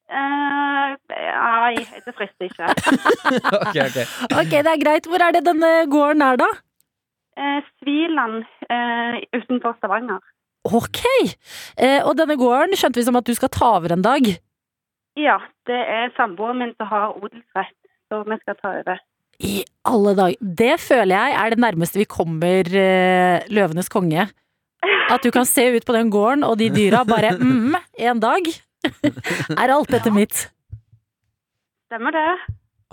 Speaker 8: Eh, nei, det frister ikke. *laughs*
Speaker 3: ok, okay.
Speaker 2: Ok, det er greit. Hvor er det denne gården er, da?
Speaker 8: Uh, Sviland uh, utenfor Stavanger.
Speaker 2: Ok. Eh, og denne gården skjønte vi som at du skal ta over en dag.
Speaker 8: Ja, det er samboeren min som har odelsrett, så vi skal ta over.
Speaker 2: I alle dager. Det føler jeg er det nærmeste vi kommer uh, Løvenes konge. At du kan se ut på den gården og de dyra bare *laughs* mm, en dag er alt dette mitt.
Speaker 8: Stemmer det?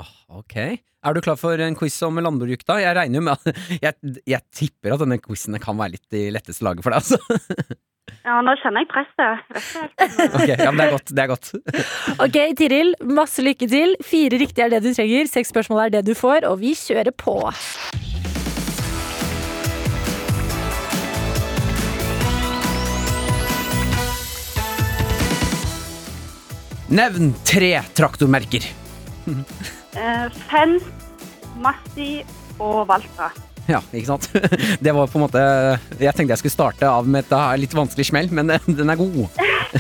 Speaker 3: Ah, ok. Er du klar for en quiz om landbruk, da? Jeg regner jo med at jeg, jeg tipper at denne quizen kan være litt i letteste laget for deg, altså. *laughs*
Speaker 8: Ja, nå kjenner jeg presset.
Speaker 3: Ok, ja, men det er godt. Det er godt.
Speaker 2: Ok, Tiril, masse lykke til. Fire riktige er det du trenger, seks spørsmål er det du får, og vi kjører på.
Speaker 3: Nevn tre traktormerker.
Speaker 8: Fenn, Fens, Massi og Valtra.
Speaker 3: Ja, ikke sant? *laughs* Det var på en måte Jeg tenkte jeg skulle starte av med et litt vanskelig smell, men *laughs* den er god.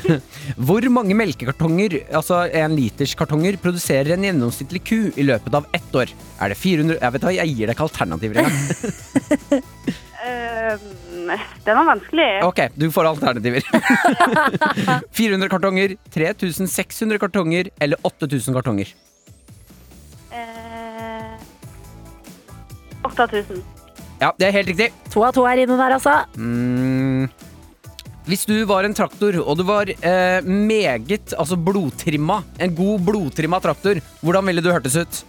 Speaker 3: *laughs* Hvor mange melkekartonger, altså en liters kartonger, produserer en gjennomsnittlig ku i løpet av ett år? Er det 400 Jeg vet hva, jeg gir deg ikke alternativer engang.
Speaker 8: Den var vanskelig.
Speaker 3: Ok, du får alternativer. 400 kartonger, 3600 kartonger eller 8000 kartonger?
Speaker 8: Eh, 8000.
Speaker 3: Ja, det er helt riktig.
Speaker 2: To av to er inne der, altså.
Speaker 3: Mm. Hvis du var en traktor, og du var eh, meget altså blodtrimma, en god blodtrimma traktor, hvordan ville du hørtes ut?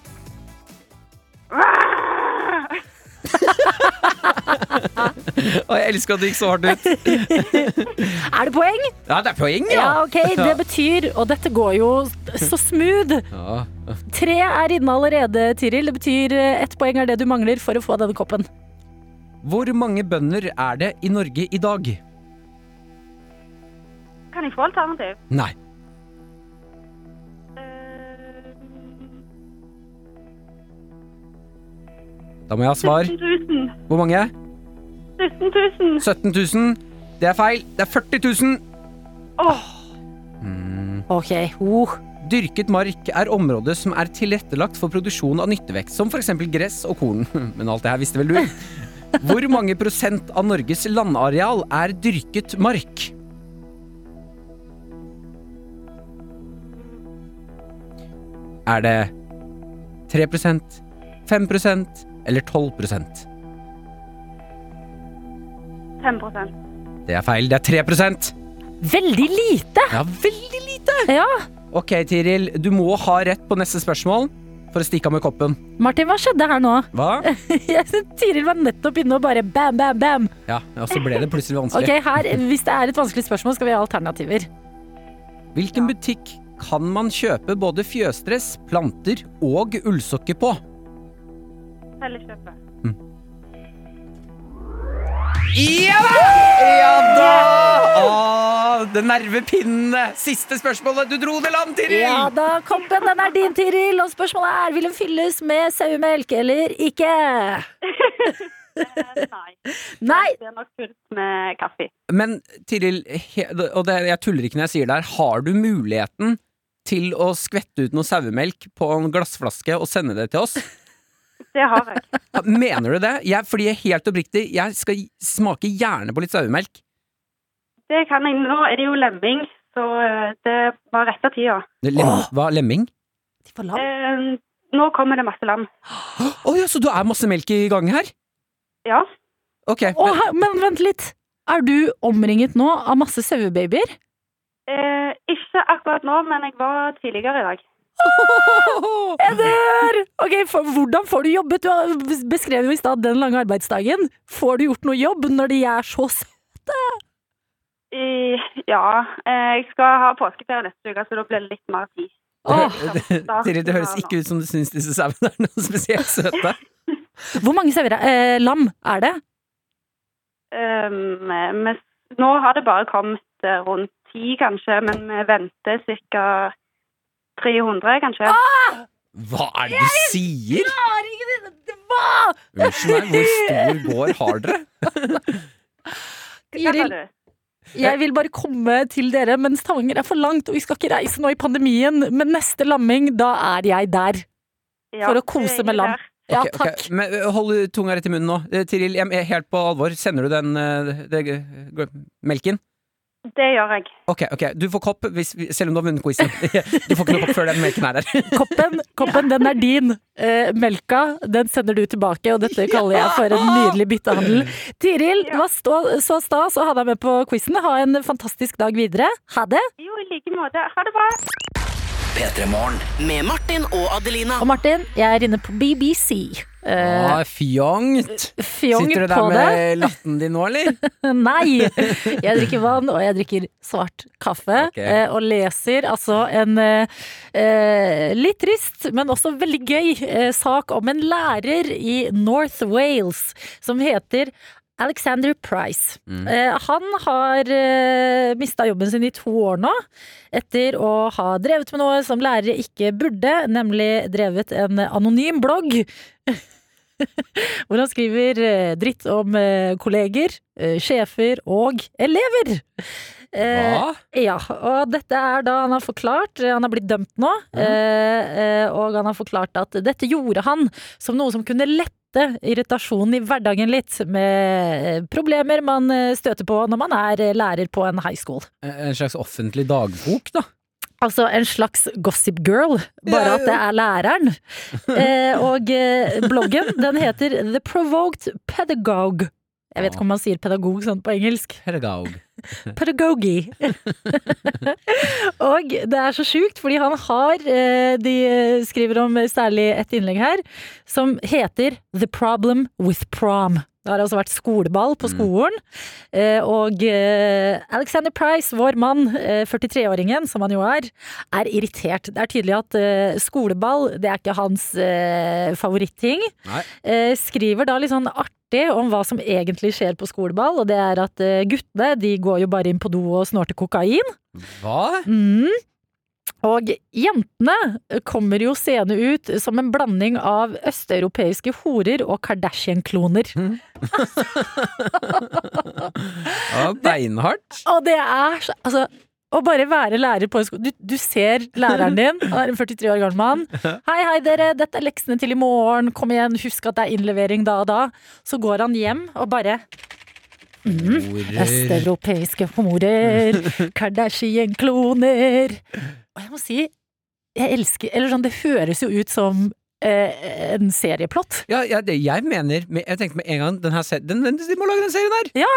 Speaker 3: *laughs* Og jeg elsker at det gikk så hardt ut. *laughs*
Speaker 2: Er det poeng?
Speaker 3: Ja, det er poeng,
Speaker 2: Ja,
Speaker 3: ja.
Speaker 2: ok. Det betyr, og dette går jo så smooth
Speaker 3: ja.
Speaker 2: Tre er inne allerede, Tiril. Det betyr eh, ett poeng er det du mangler for å få denne koppen.
Speaker 3: Hvor mange bønder er det i Norge i dag?
Speaker 8: Kan jeg få alternativ?
Speaker 3: Nei.
Speaker 8: Eh,
Speaker 3: Da må jeg ha svar.
Speaker 8: 17 000.
Speaker 3: Hvor mange?
Speaker 8: 17 000.
Speaker 3: 17 000. Det er feil. Det er 40 000.
Speaker 8: Åh,
Speaker 2: Ok. Oh.
Speaker 3: Dyrket mark er området som er tilrettelagt for produksjon av nyttevekst, som f.eks. gress og korn. *laughs* Men alt det her visste vel du? Hvor mange prosent av Norges landareal er dyrket mark? Er det 3% 5% eller 12%
Speaker 8: 5%
Speaker 3: Det er feil. Det er 3%
Speaker 2: Veldig lite!
Speaker 3: Ja, veldig lite!
Speaker 2: Ja.
Speaker 3: Ok, Tiril. Du må ha rett på neste spørsmål for å stikke av med koppen.
Speaker 2: Martin, hva skjedde her nå?
Speaker 3: Hva? *laughs*
Speaker 2: Tiril var nettopp inne og bare bam, bam, bam.
Speaker 3: Ja, og så ble det plutselig vanskelig.
Speaker 2: Ok, her, Hvis det er et vanskelig spørsmål, skal vi ha alternativer.
Speaker 3: Hvilken butikk kan man kjøpe både fjøsdress, planter og ullsokker på?
Speaker 8: Felleskjøpet.
Speaker 3: Ja da! Ja da! Åh, det nervepinnende siste spørsmålet. Du dro det land, Tiril!
Speaker 2: Ja da, koppen den er din, Tiril. Og spørsmålet er vil den fylles med sauemelk eller ikke?
Speaker 8: Eh, nei. *laughs*
Speaker 2: Nei.
Speaker 8: Det er nok fullt med kaffe.
Speaker 3: Men Tiril, og det, jeg tuller ikke når jeg sier det her, har du muligheten til å skvette ut noe sauemelk på en glassflaske og sende det til oss?
Speaker 8: Det har jeg. *laughs*
Speaker 3: Mener du det? Jeg, fordi jeg er helt oppriktig, jeg skal smake gjerne på litt sauemelk.
Speaker 8: Det kan jeg. Nå er det jo lemming, så eh, det var rette tida.
Speaker 3: Lem, hva, lemming?
Speaker 2: De får lam.
Speaker 8: Eh, nå kommer det masse lam.
Speaker 3: Å ja, så du er masse melk i gang her?
Speaker 8: Ja.
Speaker 3: Ok, men,
Speaker 2: her- men vent litt. Er du omringet nå av masse sauebabyer?
Speaker 8: Eh, ikke akkurat nå, men jeg var tidligere i dag. *laughs*
Speaker 2: Jeg dør! Ok, for, Hvordan får du jobbet? Du beskrev jo i stad den lange arbeidsdagen. Får du gjort noe jobb når de er så søte?
Speaker 8: I, ja, eh, jeg skal ha påskeferie neste uke, så da blir det litt mer tid.
Speaker 2: Åh, *laughs*
Speaker 3: Tiril, det høres ikke ut som du syns disse sauene er noe spesielt søte. *laughs*
Speaker 2: hvor mange sauer eh, lam er det?
Speaker 8: Um, men nå har det bare kommet eh, rundt ti, kanskje, men vi venter ca. 300, kanskje.
Speaker 3: Hva er det du sier?
Speaker 2: Hva?
Speaker 3: Unnskyld meg, hvor stor gård har dere?
Speaker 8: Du?
Speaker 2: jeg vil bare komme til dere, men Stavanger er for langt, og vi skal ikke reise nå i pandemien. Men neste lamming, da er jeg der.
Speaker 8: Ja,
Speaker 2: For å kose med lam. Ja,
Speaker 3: okay, ok.
Speaker 2: takk.
Speaker 3: Men hold tunga rett i munnen nå. Eh, Tiril, jeg er helt på alvor. Sender du den den, den, g- melken?
Speaker 8: Det gjør jeg.
Speaker 3: Ok, ok. Du får kopp hvis, selv om du har vunnet quizen. *laughs* Du får ikke noe kopp før den melken er der. *laughs*
Speaker 2: Koppen, koppen den er din. Eh, melka den sender du tilbake, og dette kaller jeg for en nydelig byttehandel. Tiril, det var stå, så stas å ha deg med på quizen. Ha en fantastisk dag videre. Ha det.
Speaker 8: Jo, i like måte. Ha det bra.
Speaker 4: P3 Morgen.
Speaker 5: Med Martin og Adelina.
Speaker 2: Og Martin, jeg er inne på BBC. Uh,
Speaker 3: Ah, fjongt!
Speaker 2: fjongt!
Speaker 3: Sitter du
Speaker 2: der
Speaker 3: der
Speaker 2: det.
Speaker 3: med latten din nå, eller? *laughs*
Speaker 2: Nei! Jeg drikker vann, og jeg drikker svart kaffe.
Speaker 3: Okay.
Speaker 2: Uh, Og leser altså en eh, eh, litt trist, men også veldig gøy eh, sak om en lærer i North Wales som heter Alexander Price.
Speaker 3: Mm.
Speaker 2: Eh, han har eh, mista jobben sin i to år nå, etter å ha drevet med noe som lærere ikke burde, nemlig drevet en anonym blogg. *laughs* Hvor han skriver eh, dritt om kolleger, sjefer og elever. Eh,
Speaker 3: Hva?
Speaker 2: ja, og dette er da han har forklart Han har blitt dømt nå, Mm. eh, og han har forklart at dette gjorde han som noe som kunne lette irritasjonen i hverdagen litt, med problemer man eh, støter på når man er eh, lærer på en high school.
Speaker 3: En slags offentlig dagbok, da.
Speaker 2: Altså en slags gossip girl, bare at det er læreren. *laughs* Eh, og bloggen, den heter The Provoked Pedagogue. Jeg vet ikke om man sier pedagog sånn på engelsk.
Speaker 3: Pedagog. *laughs*
Speaker 2: Pedagogi. *laughs* og det er så sjukt, fordi han har eh, De skriver om særlig et innlegg her som heter The Problem with Prom. Det har altså vært skoleball på skolen. Mm. og eh, Alexander Price, vår mann, eh, 43-åringen, som han jo er, er irritert. Det er tydelig at eh, skoleball, det er ikke hans eh, favoritting.
Speaker 3: Nei.
Speaker 2: Eh, skriver da litt sånn artig om hva som egentlig skjer på skoleball, og det er at eh, guttene de går jo bare inn på do og snorter kokain.
Speaker 3: Hva?
Speaker 2: Mm. Og jentene kommer jo seende ut som en blanding av østeuropeiske horer og Kardashian-kloner. *laughs*
Speaker 3: Ja, *laughs* beinhardt.
Speaker 2: Og det er så Altså, å bare være lærer på en skole du, du ser læreren din, han er en 43 år gammel mann. Hei, hei, dere, dette er leksene til i morgen. Kom igjen, husk at det er innlevering da og da. Så går han hjem og bare
Speaker 3: mm,
Speaker 2: Østeuropeiske homorer, *laughs* Kardashian-kloner. Og jeg må si, jeg elsker Eller sånn, det høres jo ut som eh, en serieplott.
Speaker 3: Ja, ja det, jeg mener Jeg tenkte med en gang den her den, den, De må lage den serien her!
Speaker 2: Ja,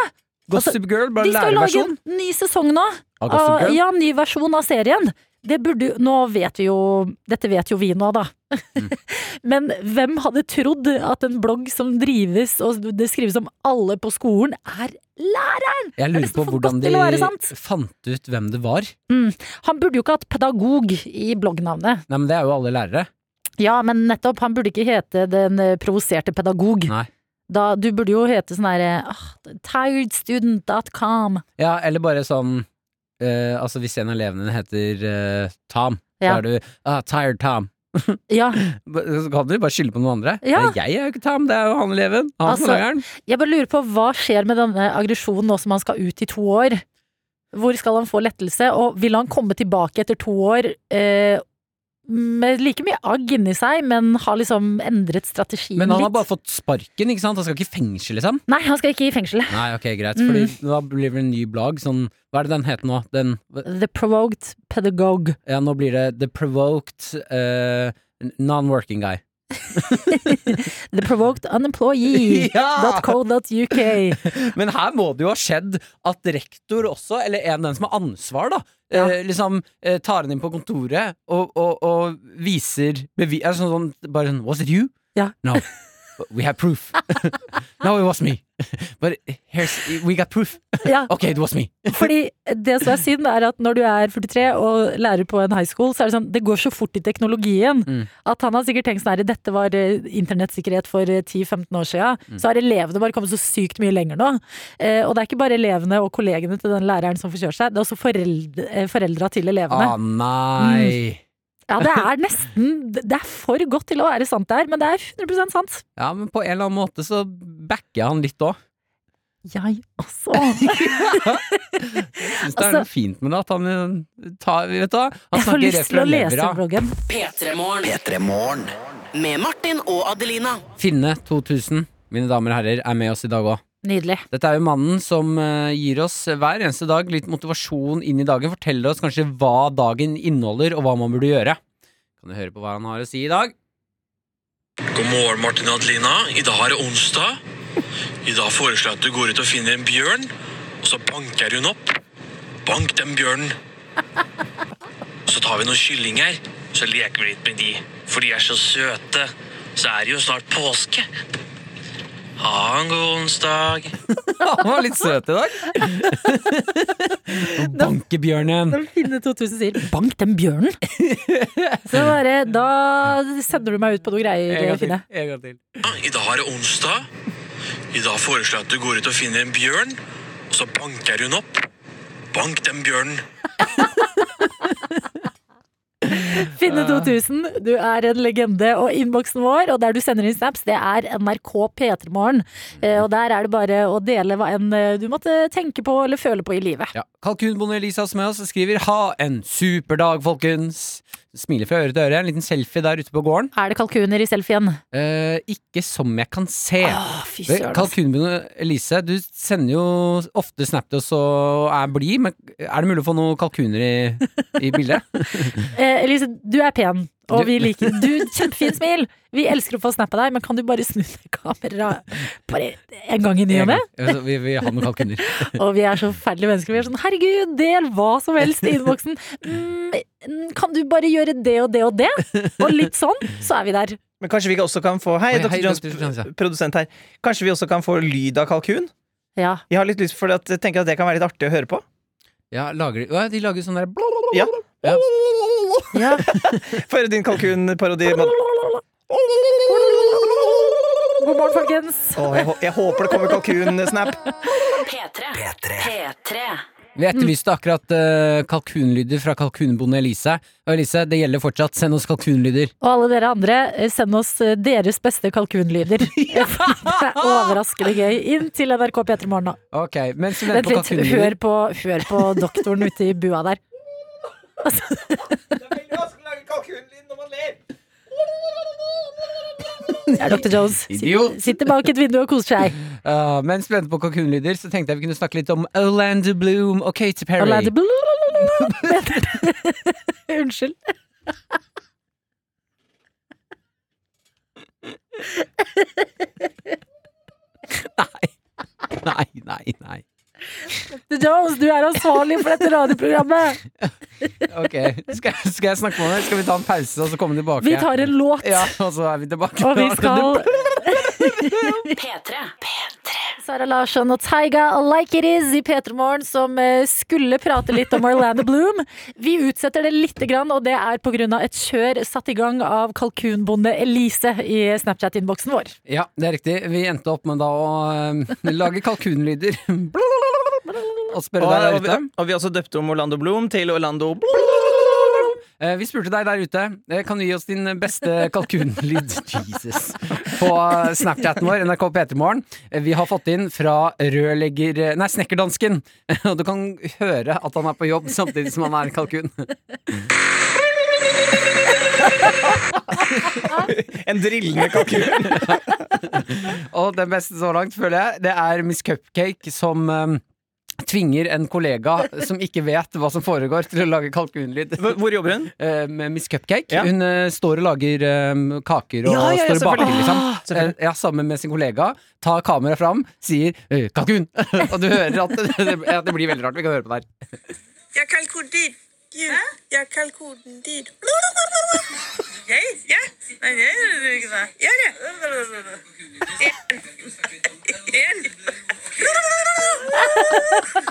Speaker 3: Gossip Girl, bare
Speaker 2: De skal lage en ny sesong nå.
Speaker 3: Av Gossip Girl?
Speaker 2: ja, ny versjon av serien. Det burde jo Nå vet vi jo Dette vet jo vi nå, da.
Speaker 3: Mm. *laughs*
Speaker 2: Men hvem hadde trodd at en blogg som drives og det skrives om alle på skolen, er læreren?
Speaker 3: Jeg
Speaker 2: er
Speaker 3: lurer på hvordan de fant ut hvem det var.
Speaker 2: Han burde jo ikke hatt pedagog i bloggnavnet.
Speaker 3: Nei, men det er jo alle lærere.
Speaker 2: Ja, men nettopp, han burde ikke hete Den eh, provoserte pedagog.
Speaker 3: Nei.
Speaker 2: Da, du burde jo hete sånn herre ah, tiredstudent.com.
Speaker 3: Ja, eller bare sånn eh, Altså hvis en av elevene heter eh, Tom, så er du ah, Tired Tom. *laughs*
Speaker 2: Ja,
Speaker 3: Så kan du bare skylde på noen andre.
Speaker 2: Ja.
Speaker 3: Nei, Jeg er jo ikke Tom, det er jo han eleven. Han som
Speaker 2: Altså, jeg bare lurer på hva skjer med denne aggresjonen nå som han skal ut i to år? Hvor skal han få lettelse, og vil han komme tilbake etter to år eh, med like mye agg inni seg, men har liksom endret strategien litt.
Speaker 3: Men han har
Speaker 2: litt?
Speaker 3: bare fått sparken, ikke sant? Han skal ikke i fengsel, liksom.
Speaker 2: Nei, han skal ikke i fengsel.
Speaker 3: Nei, ok, greit.
Speaker 2: Mm.
Speaker 3: Fordi da blir det en ny blogg. Sånn, hva er det den heter nå? Den,
Speaker 2: The Provoked Pedagogue.
Speaker 3: ja, nå blir det The Provoked uh, Non-Working Guy. *laughs*
Speaker 2: The Provoked Unemployee.co.uk.
Speaker 3: Men her må det jo ha skjedd at rektor også, eller en den som har ansvar, da,
Speaker 2: Ja.
Speaker 3: eh, liksom eh, tar henne inn på kontoret og, og, og viser bevis sånn, sånn Bare sånn Was it you?
Speaker 2: Ja.
Speaker 3: No. *laughs* We have proof. *laughs* no, it was me. But here's We got proof.
Speaker 2: Ja, *laughs*
Speaker 3: Ok, it was me. *laughs*
Speaker 2: fordi det som er synd, er at når du er 43 og lærer på en high school, så er det sånn Det går så fort i teknologien
Speaker 3: Mm.
Speaker 2: at han har sikkert tenkt sånn her Dette var eh, internettsikkerhet for eh, 10-15 år siden.
Speaker 3: Mm.
Speaker 2: Så har elevene bare kommet så sykt mye lenger nå. Eh, og det er ikke bare elevene og kollegene til den læreren som forkjører seg, det er også eh, foreldra til elevene.
Speaker 3: Å nei.
Speaker 2: Ja, det er nesten Det er for godt til å være sant det her, men det er 100% sant.
Speaker 3: Ja, men på en eller annen måte så backer jeg han litt òg.
Speaker 2: Jeg også. *laughs*
Speaker 3: Syns det er
Speaker 2: Altså-
Speaker 3: noe fint med det at han eh, tar Vet du hva? Han
Speaker 2: Jeg får
Speaker 3: snakker
Speaker 2: lyst
Speaker 3: rett
Speaker 2: til å
Speaker 3: fra
Speaker 2: lese
Speaker 3: levra.
Speaker 2: bloggen.
Speaker 5: P3morgen.
Speaker 4: P3 Morgen.
Speaker 5: Med Martin og Adelina.
Speaker 3: Finne 2000, mine damer og herrer, er med oss i dag òg.
Speaker 2: Nydelig.
Speaker 3: Dette er jo mannen som eh, gir oss hver eneste dag litt motivasjon inn i dagen. Forteller oss kanskje hva dagen inneholder, og hva man burde gjøre. Kan du høre på hva han har å si i dag?
Speaker 9: God morgen, Martin og Adelina. I dag er det onsdag. I dag foreslår jeg at du går ut og finner en bjørn, og så banker hun opp. Bank den bjørnen. Så tar vi noen kyllinger, så leker vi litt med de. For de er så søte. Så er det jo snart påske. Ha en god onsdag. *laughs*
Speaker 3: Han var litt søt i dag. Bankebjørnen.
Speaker 2: Når Finne 2000 sier 'bank den bjørnen'. Så bare, da sender du meg ut på noe
Speaker 3: En
Speaker 2: greier. Finne.
Speaker 3: En gang til.
Speaker 9: I dag er det onsdag. I dag foreslår jeg at du går ut og finner en bjørn, og så banker hun opp. Bank den bjørnen. *laughs*
Speaker 2: Finne 2000, du er en legende. Og innboksen vår, og der du sender inn snaps, det er NRK P3morgen. Eh, Og der er det bare å dele hva enn eh, du måtte tenke på eller føle på i livet.
Speaker 3: Ja. Kalkunbonde Elisa med oss skriver 'ha en super dag, folkens'. Smiler fra øre til øre. En liten selfie der ute på gården.
Speaker 2: Er det kalkuner i selfien?
Speaker 3: Eh, ikke som jeg kan se.
Speaker 2: Ass.
Speaker 3: Kalkunbonde Elise, du sender jo ofte snap til oss og er blid, men er det mulig å få noen kalkuner i, i bildet? *laughs*
Speaker 2: Eh, Elise, du er pen, og vi liker Du, kjempefin smil! Vi elsker å få snap av deg, men kan du bare snu ned kameraet bare en gang i ny og ne?
Speaker 3: Vi, Vi har ha noen kalkuner. *laughs*
Speaker 2: Og vi er så forferdelige mennesker. Vi er sånn herregud, del hva som helst i innboksen. Mm, kan du bare gjøre det og det og det? Og litt sånn, så er vi der.
Speaker 6: Men kanskje vi også kan få Hei, Dr. Jones,
Speaker 3: Dr. Jones, ja.
Speaker 6: produsent her. Kanskje vi også kan få lyd av kalkun?
Speaker 2: Ja.
Speaker 6: Jeg har litt lyst for at, jeg tenker at det kan være litt artig å høre på.
Speaker 3: Ja, lager de, ja, de lager sånn der
Speaker 6: Ja.
Speaker 3: Ja.
Speaker 2: Ja. *laughs*
Speaker 6: Få høre din kalkunparodi.
Speaker 2: God morgen, folkens.
Speaker 6: Oh, jeg, jeg håper det kommer kalkunsnap.
Speaker 5: P3.
Speaker 4: P3.
Speaker 5: P3.
Speaker 3: Vi etterlyste akkurat uh, kalkunlyder fra kalkunbonde Elise. Og Elise, det gjelder fortsatt. Send oss kalkunlyder.
Speaker 2: Og alle dere andre, eh, send oss eh, deres beste kalkunlyder. *laughs* Det er overraskende gøy. Inn til NRK P3 Morgen nå.
Speaker 3: Okay, mens vi
Speaker 2: Vent litt, hør på, hør på doktoren ute i bua der. Det er Dr. Jones.
Speaker 3: Idiot.
Speaker 2: Sitter- bak et vindu og koser seg.
Speaker 3: Uh, *laughs* mens vi venter på kalkunlyder, så tenkte jeg vi kunne snakke litt om Orlando Bloom og Katy Perry.
Speaker 2: Orlando Bloom. *laughs* Unnskyld. *laughs*
Speaker 3: nei. Nei, nei, nei.
Speaker 2: Dr. Jones, du er ansvarlig for dette radioprogrammet. *laughs*
Speaker 3: Ok, skal, skal jeg snakke med deg? Skal vi ta en pause og så komme tilbake?
Speaker 2: Vi tar en låt,
Speaker 3: Ja, og så er vi tilbake.
Speaker 2: og vi *laughs* skal *laughs*
Speaker 5: P3. P3.
Speaker 2: Sara Larsson og Taiga Like It Is i P3 Morgen, som eh, skulle prate litt om Orlando Bloom. Vi utsetter det lite grann, og det er pga. et kjør satt i gang av kalkunbonde Elise i Snapchat-innboksen vår.
Speaker 3: Ja, det er riktig. Vi endte opp med da å eh, lage kalkunlyder. Og spørre deg der
Speaker 6: og,
Speaker 3: ute.
Speaker 6: og vi har også døpt om Orlando Bloom til Orlando
Speaker 3: Eh, Vi spurte deg der ute. eh, Kan du gi oss din beste kalkunlyd *laughs* Jesus, på eh, Snapchaten vår, NRK P3morgen? Eh, Vi har fått inn fra rørlegger... eh, Nei, snekkerdansken. *laughs* Og du kan høre at han er på jobb samtidig som han er kalkun. *laughs*
Speaker 6: En drillende kalkun.
Speaker 3: Og den beste så langt, føler jeg, det er Miss Cupcake som eh, tvinger en kollega som ikke vet hva som foregår, til å lage kalkunlyd.
Speaker 6: Hvor jobber hun? *laughs*
Speaker 3: Eh, med Miss Cupcake.
Speaker 6: Ja.
Speaker 3: Hun eh, står og lager eh, kaker og
Speaker 6: Ja, ja, ja,
Speaker 3: står og baker, liksom.
Speaker 6: Ah.
Speaker 3: Ja, sammen med sin kollega. Tar kameraet fram, sier 'kalkun'! *laughs* og du hører at *laughs* det, at det blir veldig rart. Vi kan høre på det her.
Speaker 10: Jeg kalkuner din. jeg kalkuner Jeg? Ja? Nei, jeg gjør du. Gjør det. En. En.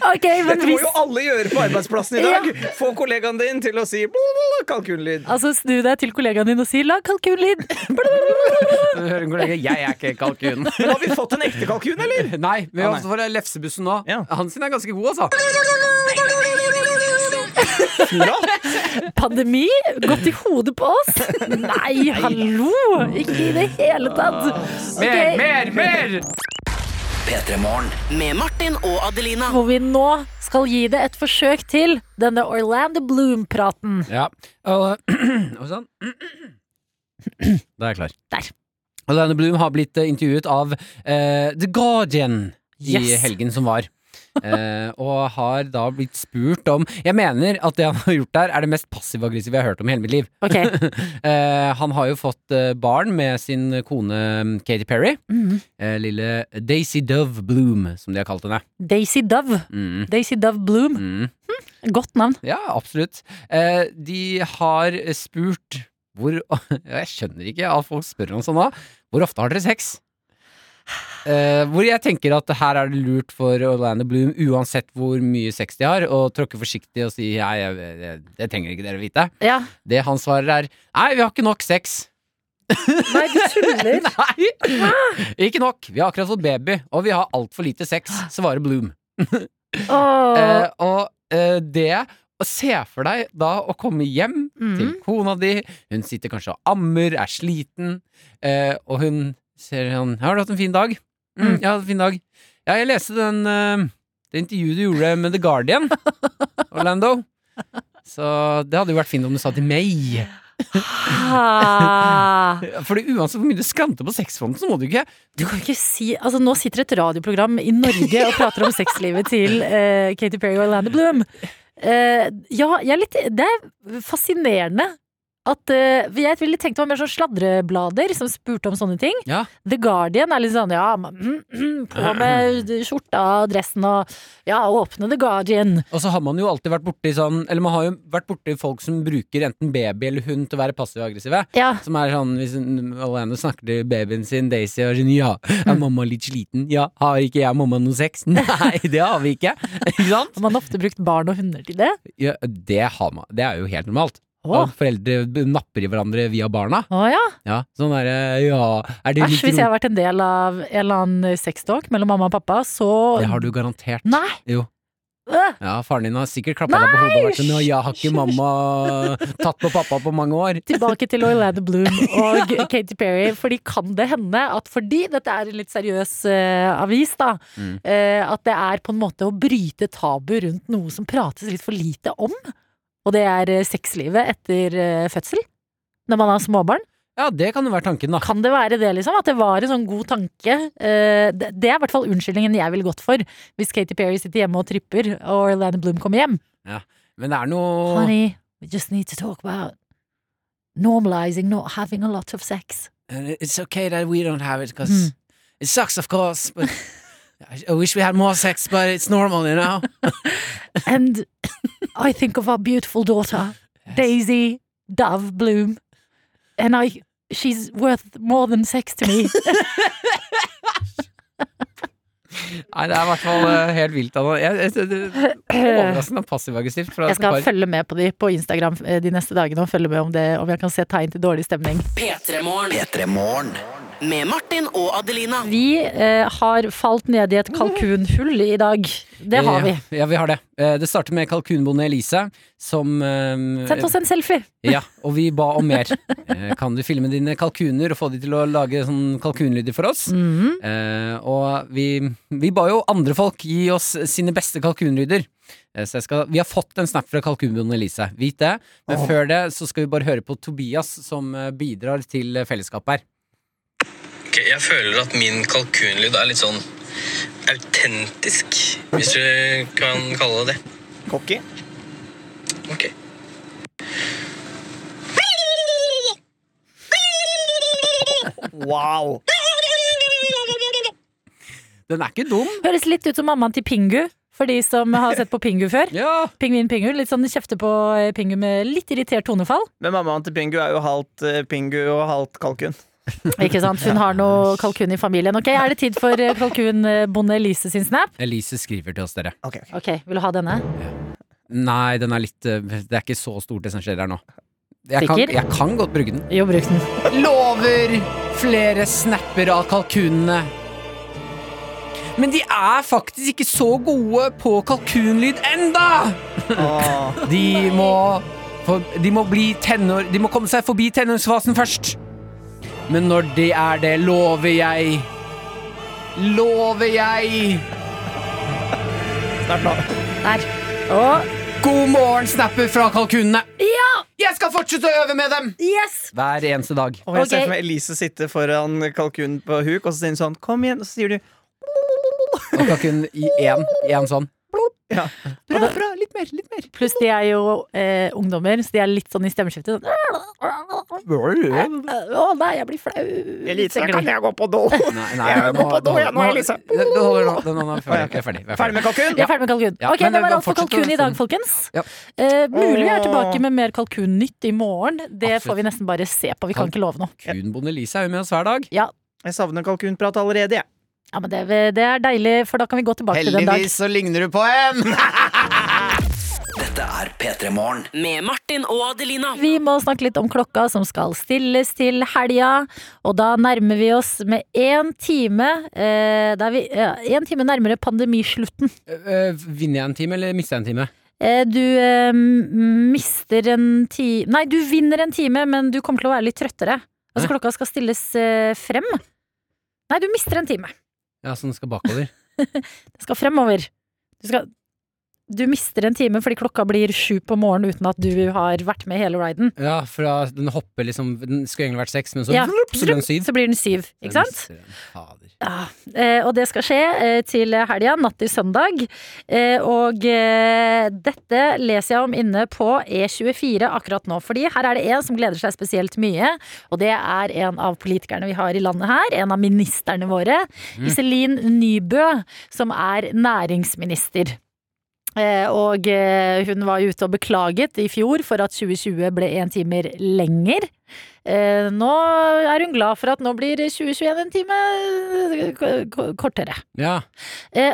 Speaker 2: Ok, men
Speaker 6: Dette må
Speaker 2: hvis
Speaker 6: jo alle gjøre på arbeidsplassen i dag. Få kollegaen din til å si kalkunlyd.
Speaker 2: Altså, snu deg til kollegaen din og si 'lag kalkunlyd'.
Speaker 3: Du hører en kollega 'jeg er ikke kalkun'.
Speaker 6: Men har vi fått en ekte kalkun, eller?
Speaker 3: Nei, vi har
Speaker 6: Ah,
Speaker 3: fått lefsebussen nå.
Speaker 6: Ja.
Speaker 3: Han sin er ganske god, altså.
Speaker 2: Pandemi? Gått i hodet på oss? Nei, hallo! Ikke i det hele tatt.
Speaker 3: Mer, mer, mer!
Speaker 4: P3 Morgen.
Speaker 5: Med Martin og Adelina.
Speaker 2: Hvor vi nå skal gi det et forsøk til denne Orlando Bloom-praten.
Speaker 3: Ja. Og, *clears throat* og sånn. Da er jeg klar.
Speaker 2: Der.
Speaker 3: Orlando Bloom har blitt eh, intervjuet av uh, The Guardian i
Speaker 2: Yes.
Speaker 3: helgen som var. Eh, og har da blitt spurt om Jeg mener at det han har gjort der, er det mest passiv-aggressive jeg har hørt om i hele mitt liv.
Speaker 2: Okay. *laughs*
Speaker 3: Eh, han har jo fått eh, barn med sin kone mm, Katy Perry.
Speaker 2: Mm.
Speaker 3: Eh, lille Daisy Dove Bloom, som de har kalt henne.
Speaker 2: Daisy Dove.
Speaker 3: Mm.
Speaker 2: Daisy Dove Bloom.
Speaker 3: Mm.
Speaker 2: Godt navn.
Speaker 3: Ja, absolutt. Eh, de har spurt hvor *laughs* Jeg skjønner ikke at folk spør om sånn da. Hvor ofte har dere sex? Eh, hvor jeg tenker at her er det lurt for Orlando Bloom, uansett hvor mye sex de har, å tråkke forsiktig og si nei, det trenger ikke dere vite.
Speaker 2: Ja.
Speaker 3: Det han svarer er nei, vi har ikke nok sex.
Speaker 2: Nei, du tuller. *laughs*
Speaker 3: Nei! Ikke nok. Vi har akkurat fått baby, og vi har altfor lite sex, svarer Bloom.
Speaker 2: oh.
Speaker 3: uh, *laughs* og uh, det se for deg da å komme hjem
Speaker 2: mm.
Speaker 3: til kona di, hun sitter kanskje og ammer, er sliten, og hun ser han 'Har du hatt en fin dag?' Mm,
Speaker 2: Mm.
Speaker 3: 'Jeg har hatt en fin dag'. Ja, jeg leste den uh, det intervjuet du gjorde med The Guardian, *laughs* Orlando. Så det hadde jo vært fint om du sa til meg.
Speaker 2: Ah. *laughs*
Speaker 3: Fordi uansett hvor mye du skranter på sexfronten, så må du ikke
Speaker 2: Du kan ikke si Altså, nå sitter et radioprogram i Norge og prater om sexlivet til uh, *laughs* Katy Perry og Orlando Bloom. Uh, ja, jeg er litt Det er fascinerende at uh, Jeg ville tenkt det var mer sånn sladreblader som spurte om sånne ting.
Speaker 3: Ja.
Speaker 2: The Guardian er litt sånn ja, mm, mm, på med skjorta og dressen og ja, åpne The Guardian.
Speaker 3: Og så har man jo alltid vært borti sånn Eller man har jo vært borti folk som bruker enten baby eller hund til å være passiv-aggressive.
Speaker 2: Ja.
Speaker 3: Som er sånn Hvis Alene snakker til babyen sin Daisy og sånn Ja, er mamma litt sliten? Ja, har ikke jeg og mamma noe sex? *laughs* Nei, det har vi ikke. *laughs* Ikke sant?
Speaker 2: Har man ofte brukt barn og hunder til det?
Speaker 3: Ja, det har man. Det er jo helt normalt. At foreldre napper i hverandre via barna.
Speaker 2: Å ja.
Speaker 3: Ja, sånn der, Ja, er det
Speaker 2: Æsj, hvis jeg har vært en del av en eller annen sextalk mellom mamma og pappa, så
Speaker 3: Det har du garantert.
Speaker 2: Nei!
Speaker 3: Jo. Ja, faren din har sikkert klappa deg på hodet og vært sånn Ja, jeg har ikke mamma tatt på pappa på mange år. *laughs*
Speaker 2: Tilbake til Orlando Bloom og *laughs* Katy Perry. Fordi kan det hende at fordi dette er en litt seriøs uh, avis, da,
Speaker 3: Mm.
Speaker 2: uh, at det er på en måte å bryte tabu rundt noe som prates litt for lite om? Og det er eh, sexlivet etter eh, fødsel? Når man har småbarn?
Speaker 3: Ja, det kan jo være tanken, da.
Speaker 2: Kan det være det, liksom? At det var en sånn god tanke? Eh, det, det er i hvert fall unnskyldningen jeg ville gått for hvis Katy Perry sitter hjemme og tripper, og Orlando Bloom kommer hjem.
Speaker 3: Ja, Men det er noe
Speaker 2: Honey, we just need to talk about normalizing not having a lot of sex.
Speaker 3: And it's okay that we don't have it because
Speaker 2: Mm.
Speaker 3: it sucks, of course. But *laughs* I wish we had more sex, but it's normal, you know. *laughs*
Speaker 2: And I think of our beautiful daughter, Daisy Dove Bloom, and I she's worth more than sex to me. *laughs*
Speaker 3: Nei, det er i hvert fall eh, helt vilt. *clears throat* Overraskende passiv-aggressivt.
Speaker 2: Jeg skal
Speaker 3: par.
Speaker 2: følge med på de på Instagram eh, de neste dagene og følge med om, det, om jeg kan se tegn til dårlig stemning.
Speaker 5: P3 Morgen.
Speaker 4: P3 Morgen.
Speaker 5: Med Martin og Adelina.
Speaker 2: Vi eh, har falt ned i et kalkunhull i dag. Det har vi.
Speaker 3: Ja, ja, vi har det. Eh, Det starter med kalkunbonde Elise, som eh,
Speaker 2: Send oss en selfie.
Speaker 3: Ja, og vi ba om mer. Eh, Kan du filme dine kalkuner og få de til å lage sånn kalkunlyder for oss?
Speaker 2: Mhm.
Speaker 3: Eh, og vi, vi ba jo andre folk gi oss sine beste kalkunlyder. Så jeg skal, vi har fått en snap fra kalkunbonden Elise, vit det. Men før det så skal vi bare høre på Tobias, som bidrar til fellesskapet her.
Speaker 9: Ok, jeg føler at min kalkunlyd er litt sånn autentisk, hvis du kan kalle det det.
Speaker 6: Cocky.
Speaker 9: Ok.
Speaker 6: Wow.
Speaker 3: Den er ikke dum.
Speaker 2: Høres litt ut som mammaen til Pingu. For de som har sett på Pingu før. *laughs*
Speaker 3: Ja.
Speaker 2: Pingvin Pingu. Litt sånn kjefte på eh, Pingu med litt irritert tonefall.
Speaker 6: Men mammaen til Pingu er jo halvt eh, pingu og halvt kalkun. *laughs*
Speaker 2: Ikke sant? Hun har noe kalkun i familien. Ok, Er det tid for eh, kalkunbonde Elise sin snap?
Speaker 3: Elise skriver til oss, dere.
Speaker 6: Ok, ok.
Speaker 2: Ok, Vil du ha denne?
Speaker 3: Nei, den er litt eh, Det er ikke så stort, det som skjer her nå. Jeg kan,
Speaker 2: Sikker?
Speaker 3: jeg kan godt bruke den.
Speaker 2: Jo, bruk den.
Speaker 3: Lover flere snapper av kalkunene. Men de er faktisk ikke så gode på kalkunlyd enda!
Speaker 6: Åh. *laughs*
Speaker 3: De må, for, de må bli tenår... De må komme seg forbi tenåringsfasen først. Men når de er det, lover jeg Lover jeg
Speaker 6: Snart nå.
Speaker 2: Der. Og
Speaker 3: God morgen, snapper fra kalkunene!
Speaker 2: ja!
Speaker 3: Jeg skal fortsette å øve med dem!
Speaker 2: Yes!
Speaker 3: Hver eneste dag.
Speaker 6: Og jeg ser for meg Elise sitte foran kalkunen på huk, og så sier hun sånn 'kom igjen', og så sier du
Speaker 3: Og kalkunen i én, sånn.
Speaker 6: Ja.
Speaker 3: Bra, bra, litt mer, litt mer.
Speaker 2: Pluss de er jo eh, ungdommer, så de er litt sånn i stemmeskiftet. Å nei, jeg blir flau.
Speaker 6: Elise, kan jeg gå på do?
Speaker 3: Nei, nei,
Speaker 6: Jeg må på do, jeg nå, Elise.
Speaker 3: Nå, nå, holder nå. Nå- nå er vi ferdig. Er ferdig. Er
Speaker 6: Ferdig med kalkun?
Speaker 2: Er ferdig med kalkun.
Speaker 3: Ja,
Speaker 2: ok,
Speaker 3: men
Speaker 2: Det var alt for kalkun i dag,
Speaker 3: sånn.
Speaker 2: folkens.
Speaker 3: Ja.
Speaker 2: Eh, mulig vi er tilbake med mer kalkunnytt i morgen. Det
Speaker 3: Absolutt.
Speaker 2: får vi nesten bare se på. Vi kan ikke love noe.
Speaker 3: Kalkunbonde Elise er jo med oss hver dag.
Speaker 2: Ja,
Speaker 6: Jeg savner kalkunprat allerede, jeg.
Speaker 2: Ja men det, det er deilig, for da kan vi gå tilbake til den dag.
Speaker 3: Heldigvis så ligner du på en! *laughs*
Speaker 4: Dette er P3 Morgen.
Speaker 5: Med Martin og Adelina.
Speaker 2: Vi må snakke litt om klokka som skal stilles til helga. Og da nærmer vi oss med én time eh, da er vi, ja, En time nærmere pandemislutten.
Speaker 3: Eh, vinner jeg en time, eller mister jeg en time?
Speaker 2: Eh, du eh, mister en time Nei, du vinner en time, men du kommer til å være litt trøttere. Altså
Speaker 3: Hæ?
Speaker 2: klokka skal stilles eh, frem. Nei, du mister en time.
Speaker 3: Ja, så den skal bakover. *laughs*
Speaker 2: Det skal fremover. Du skal du mister en time fordi klokka blir sju på morgenen uten at du har vært med hele riden.
Speaker 3: Ja, for den hopper liksom Den skulle egentlig vært seks, men så,
Speaker 2: Ja,
Speaker 3: vlup, så den.
Speaker 2: Så blir den syv, ikke sant? Ja, eh, og det skal skje eh, til helga, natt til søndag. Eh, og dette leser jeg om inne på E24 akkurat nå, fordi her er det en som gleder seg spesielt mye. Og det er en av politikerne vi har i landet her, en av ministerne våre. Iselin Nybø, som er næringsminister. Eh, og eh, hun var ute og beklaget i fjor for at 2020 ble én timer lenger. Eh, nå er hun glad for at nå blir 2021 en time kortere.
Speaker 3: Ja.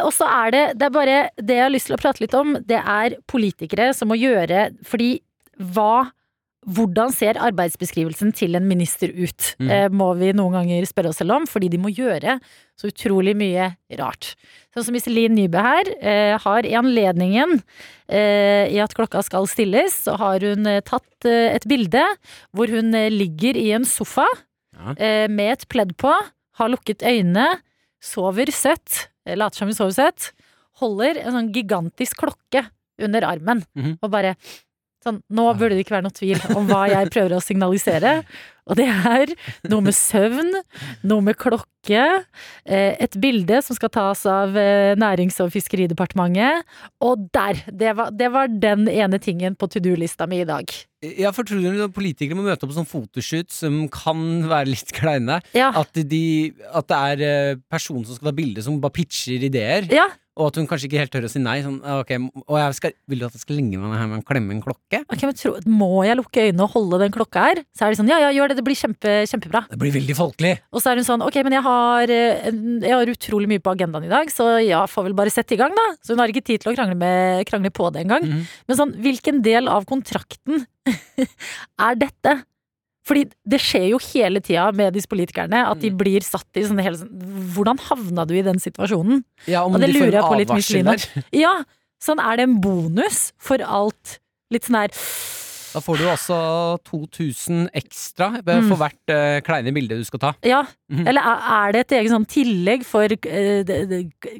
Speaker 2: Og så er det, det er bare det jeg har lyst til å prate litt om, det er politikere som må gjøre Fordi hva hvordan ser arbeidsbeskrivelsen til en minister ut?
Speaker 3: Mm.
Speaker 2: Eh, må vi noen ganger spørre oss selv om, fordi de må gjøre så utrolig mye rart. Sånn som Iselin Nybø her eh, har i anledningen eh, i at klokka skal stilles, så har hun eh, tatt eh, et bilde hvor hun eh, ligger i en sofa
Speaker 3: Ja.
Speaker 2: eh, med et pledd på, har lukket øynene, sover søtt, later som hun sover søtt, holder en sånn gigantisk klokke under armen,
Speaker 3: Mhm.
Speaker 2: og bare Sånn, nå burde det ikke være noe tvil om hva jeg prøver å signalisere. Og det er noe med søvn, noe med klokke, eh, et bilde som skal tas av eh, Nærings- og fiskeridepartementet. Og der! Det var, det var den ene tingen på to do-lista mi i dag.
Speaker 3: Ja, for tror du politikere må møte opp på sånn fotoshoot som kan være litt kleine?
Speaker 2: Ja.
Speaker 3: At, de, at det er eh, personen som skal ta bilde, som bare pitcher ideer?
Speaker 2: Ja,
Speaker 3: Og at hun kanskje ikke helt tør å si nei. Sånn, okay, og jeg skal, Vil du at jeg skal ligge med meg her med å klemme en klokke?
Speaker 2: ok, men tro, Må jeg lukke øynene og holde den klokka her? Så er de sånn ja, ja, gjør det, det blir kjempe, kjempebra.
Speaker 3: Det blir veldig folkelig.
Speaker 2: Og så er hun sånn ok, men jeg har, eh, jeg har utrolig mye på agendaen i dag, så ja, får vel bare sette i gang, da. Så hun har ikke tid til å krangle, med, krangle på det engang.
Speaker 3: Mm.
Speaker 2: Men sånn, hvilken del av kontrakten *laughs* er dette? Fordi det skjer jo hele tida med disse politikerne at de blir satt i sånn hele sånn Hvordan havna du i den situasjonen?
Speaker 3: Ja, om
Speaker 2: Og det
Speaker 3: de
Speaker 2: lurer jeg på litt,
Speaker 3: der. *laughs*
Speaker 2: Ja, sånn er det en bonus for alt litt sånn her
Speaker 3: Da får du altså 2000 ekstra eh,
Speaker 2: Mm.
Speaker 3: for hvert uh, kleine bilde du skal ta.
Speaker 2: Ja,
Speaker 3: mm.
Speaker 2: eller er det et eget sånn tillegg for uh, det- det-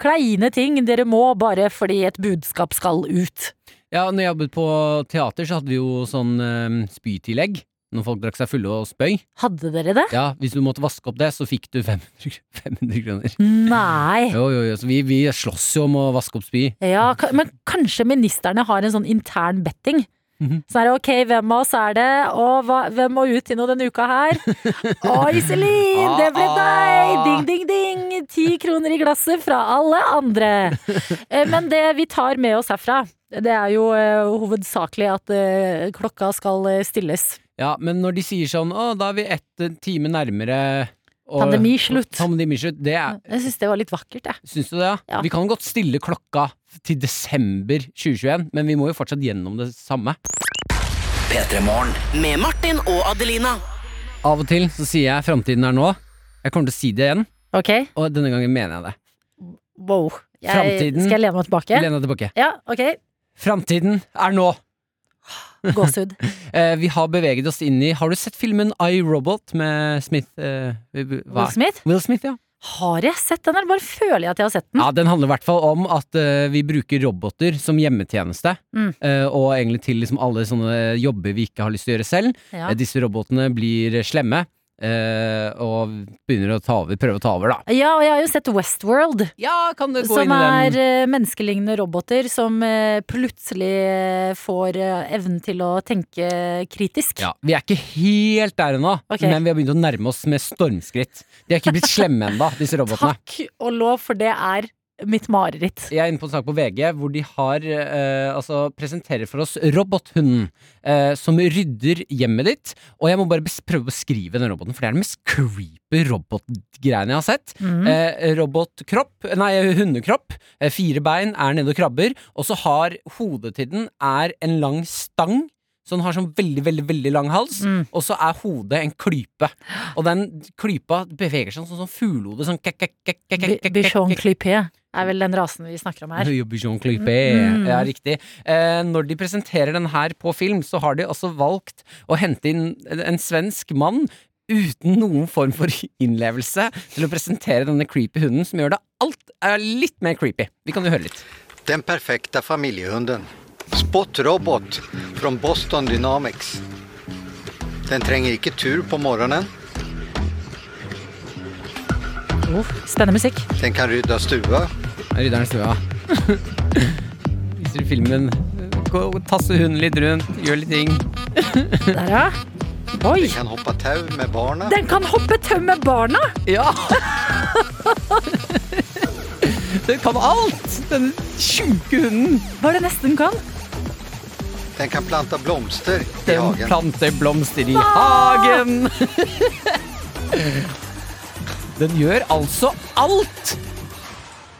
Speaker 2: kleine ting dere må bare fordi et budskap skal ut?
Speaker 3: Ja, når jeg jobbet på teater, så hadde vi jo sånn uh, spytillegg. Når folk drakk seg fulle og spøy.
Speaker 2: Hadde dere det?
Speaker 3: Ja, Hvis du måtte vaske opp det, så fikk du 500, 500 *laughs* kroner.
Speaker 2: Nei.
Speaker 3: Jo, jo, jo, så vi, vi slåss jo om å vaske opp spy.
Speaker 2: Ja, ka- men kanskje ministerne har en sånn intern betting?
Speaker 3: Mhm.
Speaker 2: Så er det ok, hvem av oss er det, og hva, hvem må ut i noe denne uka her? *laughs* Å, Iselin, det ble deg! Ding, ding, ding! Ti kroner i glasset fra alle andre. *laughs* Eh, Men det vi tar med oss herfra, det er jo eh, hovedsakelig at eh, klokka skal eh, stilles.
Speaker 3: Ja, men når de sier sånn 'Å, da er vi ett time nærmere og-
Speaker 2: Pandemislutt.
Speaker 3: Pandemislutt. Det er
Speaker 2: Jeg syns det var litt vakkert, jeg.
Speaker 3: Syns du det, ja?
Speaker 2: Ja.
Speaker 3: Vi kan godt stille klokka til desember 2021, men vi må jo fortsatt gjennom det samme.
Speaker 4: P3 Morgen.
Speaker 5: Med Martin og Adelina.
Speaker 3: Av og til så sier jeg 'framtiden er nå'. Jeg kommer til å si det igjen,
Speaker 2: Ok?
Speaker 3: og denne gangen mener jeg det.
Speaker 2: Wow. Jeg, skal jeg lene meg tilbake?
Speaker 3: Lene deg tilbake.
Speaker 2: Ja, ok.
Speaker 3: Framtiden er nå. *gasps*
Speaker 2: Gåsehud. *gasps*
Speaker 3: Eh, vi har beveget oss inn i Har du sett filmen I, Robot med Smith? eh,
Speaker 2: Will Smith?
Speaker 3: Will Smith, ja.
Speaker 2: Har jeg sett den, eller bare føler jeg at jeg har sett den?
Speaker 3: Ja, Den handler i hvert fall om at uh, vi bruker roboter som hjemmetjeneste.
Speaker 2: Mm.
Speaker 3: Uh, og egentlig til liksom alle sånne jobber vi ikke har lyst til å gjøre selv.
Speaker 2: Ja.
Speaker 3: Disse robotene blir slemme. Eh, og begynner å ta over, prøve å ta over, da.
Speaker 2: Ja, og jeg har jo sett Westworld.
Speaker 3: Ja, kan du gå
Speaker 2: Som
Speaker 3: inn i
Speaker 2: er
Speaker 3: den?
Speaker 2: eh, menneskelignende roboter som uh, plutselig får uh, evnen til å tenke kritisk.
Speaker 3: Ja, Vi er ikke helt der ennå,
Speaker 2: okay.
Speaker 3: men vi har begynt å nærme oss med stormskritt. De er ikke blitt slemme ennå, disse robotene. *laughs*
Speaker 2: Takk og lov, for det er mitt mareritt.
Speaker 3: Jeg er inne på en sak på VG hvor de har eh, altså presenterer for oss robothunden eh, som rydder hjemmet ditt. Og jeg må bare prøve å beskrive den roboten, for det er den mest creepy robotgreiene jeg har sett.
Speaker 2: Mm.
Speaker 3: Eh, robotkropp, nei, hundekropp, eh, fire bein, er nede og krabber, og så har hodet til den er en lang stang. Så den har sånn veldig, veldig veldig lang hals,
Speaker 2: Mm.
Speaker 3: og så er hodet en klype. Og den klypa beveger seg sånn som sånn fuglehode. Sånn
Speaker 2: Bichon
Speaker 3: kek.
Speaker 2: Er vel den rasen vi snakker om her. *laughs* Mm.
Speaker 3: Ja, riktig. Eh, når de presenterer den her på film, så har de også valgt å hente inn en svensk mann uten noen form for innlevelse til å presentere denne creepy hunden, som gjør det alt er litt mer creepy. Vi kan jo høre litt.
Speaker 11: Den perfekte familiehunden. Spot-robot från Boston Dynamics. Den trenger ikke tur på morgenen.
Speaker 2: Oh, spennende musikk.
Speaker 11: Den kan rydde stua.
Speaker 3: Rydderen i stua. *laughs* Viser filmen. Tasse hunden litt rundt, gjør litt ting.
Speaker 2: Der, ja. Oi!
Speaker 11: Den kan hoppe tau med barna.
Speaker 2: Den kan hoppe tau med barna!
Speaker 3: Ja! Den kan alt! Den sjuke hunden.
Speaker 2: Hva er det nesten den kan?
Speaker 11: Den kan plante blomster i
Speaker 3: Den
Speaker 11: hagen.
Speaker 3: planter blomster i hagen. *laughs* Den gjør altså alt!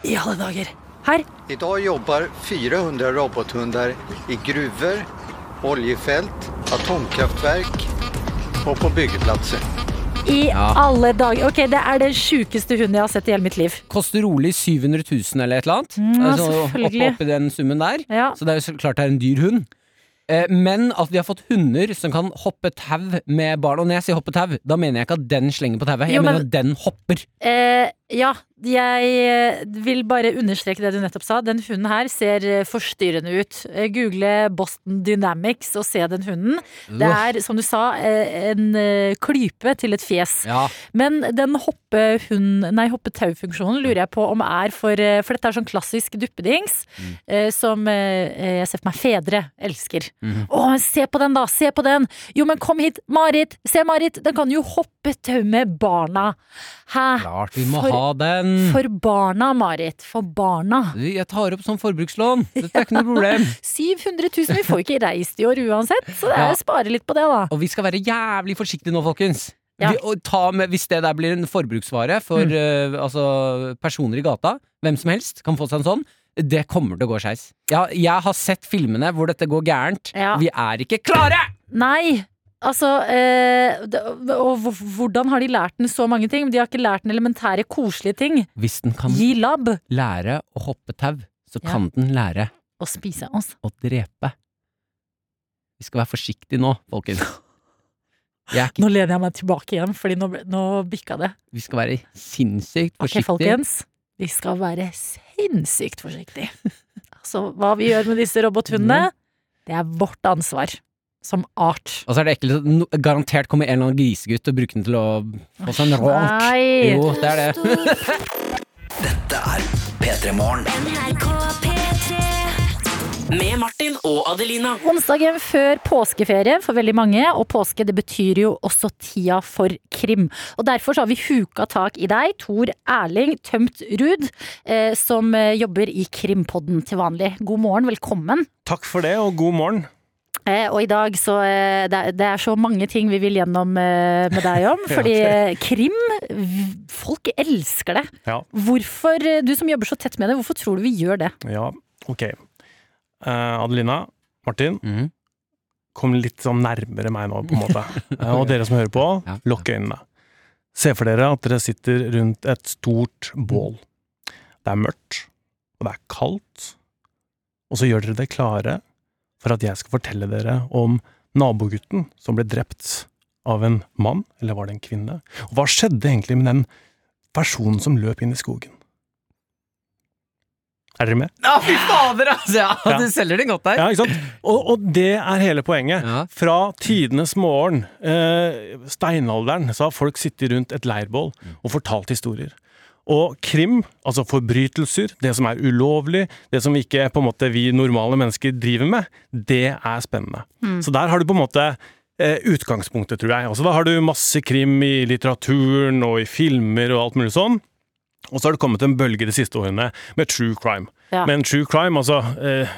Speaker 2: I alle dager. Her.
Speaker 11: I dag jobber 400 robothunder i gruver, oljefelt, atomkraftverk og på byggeplasser.
Speaker 2: I
Speaker 3: Ja.
Speaker 2: alle dager. Ok, det er den sjukeste hunden jeg har sett i hele mitt liv.
Speaker 3: Koster rolig 700 000 eller et eller annet.
Speaker 2: Mm, ja,
Speaker 3: altså,
Speaker 2: selvfølgelig.
Speaker 3: Opp, oppi den summen der.
Speaker 2: Ja.
Speaker 3: Så det er jo klart det er en dyr hund. Eh, Men at vi har fått hunder som kan hoppe tau med barn. Og når jeg sier hoppe tau, da mener jeg ikke at den slenger på tauet. Jeg
Speaker 2: Jo, men-
Speaker 3: mener at den hopper.
Speaker 2: Eh, ja, jeg eh, vil bare understreke det du nettopp sa. Den hunden her ser eh, forstyrrende ut. Eh, Google Boston Dynamics og se den hunden. Det er, som du sa, en klype til et fjes.
Speaker 3: Ja.
Speaker 2: Men den hoppe-tau-funksjonen lurer jeg på om er for For dette er sånn klassisk duppedings
Speaker 3: Mm.
Speaker 2: som jeg ser for meg fedre elsker.
Speaker 3: Mhm.
Speaker 2: Å, se på den, da! Se på den! Jo, men kom hit, Marit! Se, Marit! Den kan jo hoppe tau med barna! Hæ?
Speaker 3: Klart vi må
Speaker 2: For-
Speaker 3: ha den.
Speaker 2: For barna, Marit. For barna.
Speaker 3: Jeg tar opp som forbrukslån. Dette er ikke noe problem. *laughs*
Speaker 2: 700 000! Vi får ikke reist i år uansett, så det er
Speaker 3: Ja.
Speaker 2: spare litt på det, da.
Speaker 3: Og vi skal være jævlig forsiktige nå, folkens.
Speaker 2: Ja.
Speaker 3: Vi, med, hvis det der blir en forbruksvare for
Speaker 2: Mm.
Speaker 3: uh, altså, personer i gata, hvem som helst kan få seg en sånn, det kommer til å gå skeis. Ja, jeg har sett filmene hvor dette går gærent.
Speaker 2: Ja.
Speaker 3: Vi er ikke klare!
Speaker 2: Nei! Altså, eh, og hvordan har de lært den så mange ting? De har ikke lært den elementære, koselige ting.
Speaker 3: Hvis den kan
Speaker 2: Gi labb
Speaker 3: lære å hoppe tau, så
Speaker 2: Ja.
Speaker 3: kan den lære
Speaker 2: Å spise oss.
Speaker 3: å drepe. Vi skal være forsiktige nå, folkens. *laughs* Ikke,
Speaker 2: Nå lener jeg meg tilbake igjen, fordi nå, nå bikka det.
Speaker 3: vi skal være sinnssykt forsiktige.
Speaker 2: Ok, folkens. Vi skal være sinnssykt forsiktige. *laughs* Så hva vi gjør med disse robothundene, det er vårt ansvar. Som art.
Speaker 3: Og så er det ekkelt at no- garantert kommer en eller annen grisegutt og bruker den til å få seg en ronk.
Speaker 2: Nei.
Speaker 3: Jo, det er det. *laughs*
Speaker 4: Dette er P3 Morgen.
Speaker 5: Med Martin og Adelina.
Speaker 2: Onsdagen før påskeferie for veldig mange, og påske det betyr jo også tida for krim. Og Derfor så har vi huka tak i deg, Tor Erling Tømt Ruud, eh, som eh, jobber i Krimpodden til vanlig. God morgen, velkommen.
Speaker 12: Takk for det, og god morgen.
Speaker 2: Eh, og i dag så eh, det, er, så mange ting vi vil gjennom eh, med deg om. *laughs* Fordi krim, folk elsker det.
Speaker 12: Ja,
Speaker 2: Hvorfor, du som jobber så tett med det, hvorfor tror du vi gjør det?
Speaker 12: ja ok. Eh, Adelina, Martin,
Speaker 3: Mm.
Speaker 12: kom litt sånn nærmere meg nå, på en måte. *laughs* Og dere som hører på, lukk øynene. Se for dere at dere sitter rundt et stort bål. det er mørkt, og det er kaldt, og så gjør dere det klare for at jeg skal fortelle dere om nabogutten som ble drept av en mann, eller var det en kvinne? Og hva skjedde egentlig med den personen som løp inn i skogen? Er dere med?
Speaker 3: Ja, fy fader, altså! Ja,
Speaker 12: Ja.
Speaker 3: Du selger den godt der.
Speaker 12: Ja, ikke sant? Og, og det er hele poenget. Fra tidenes morgen, eh, steinalderen, så har folk sittet rundt et leirbål og fortalt historier. Og krim, altså forbrytelser, det som er ulovlig, det som ikke på en måte vi normale mennesker driver med, det er spennende.
Speaker 13: Mm.
Speaker 12: Så der har du på en måte eh, utgangspunktet, tror jeg. Altså, da har du masse krim i litteraturen og i filmer og alt mulig sånn. Og så har det kommet en bølge de siste årene med true crime.
Speaker 2: Ja.
Speaker 12: Men true crime, altså eh,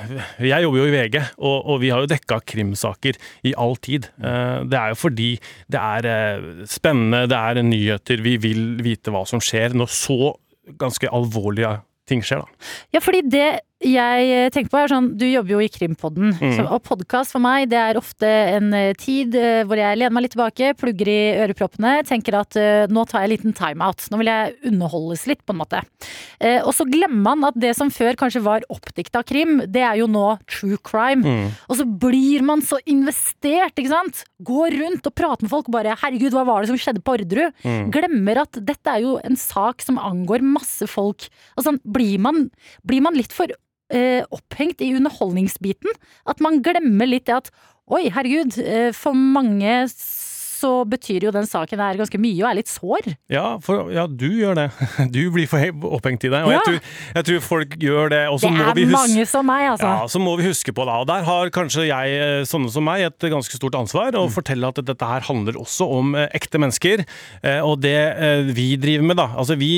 Speaker 12: Jeg jobber jo i VG, og, vi har jo dekka krimsaker i all tid. Eh, det er jo fordi det er eh, spennende, det er nyheter, vi vil vite hva som skjer når så ganske alvorlige ting skjer, da.
Speaker 2: Ja, fordi det jeg eh, tenker på er sånn, du jobber jo i Krimpodden,
Speaker 12: Mm.
Speaker 2: så- og podkast for meg det er ofte en eh, tid eh, hvor jeg lener meg litt tilbake, plugger i øreproppene, tenker at uh, nå tar jeg en liten timeout. Nå vil jeg underholdes litt, på en måte. Uh, og så glemmer man at det som før kanskje var oppdikta krim, det er jo nå true crime.
Speaker 13: Mm.
Speaker 2: Og så blir man så investert, ikke sant? Går rundt og prater med folk og bare 'herregud, hva var det som skjedde på Orderud?'
Speaker 13: Mm.
Speaker 2: Glemmer at dette er jo en sak som angår masse folk. Altså, blir man, blir man litt for eh, opphengt i underholdningsbiten? At man glemmer litt det at 'oi, herregud', eh, for mange så betyr jo den saken her ganske mye og er litt sår.
Speaker 12: Ja, for, ja, du gjør det. *laughs* Du blir for opphengt i det. Og
Speaker 2: Ja.
Speaker 12: jeg, tror, jeg tror folk gjør det.
Speaker 2: Det er mange som meg, altså.
Speaker 12: Ja, så må vi huske på det. Og der har kanskje jeg, eh, sånne som meg, et ganske stort ansvar.
Speaker 2: Mm.
Speaker 12: Fortelle at dette her handler også om eh, ekte mennesker. Eh, og det vi driver med, da. Altså vi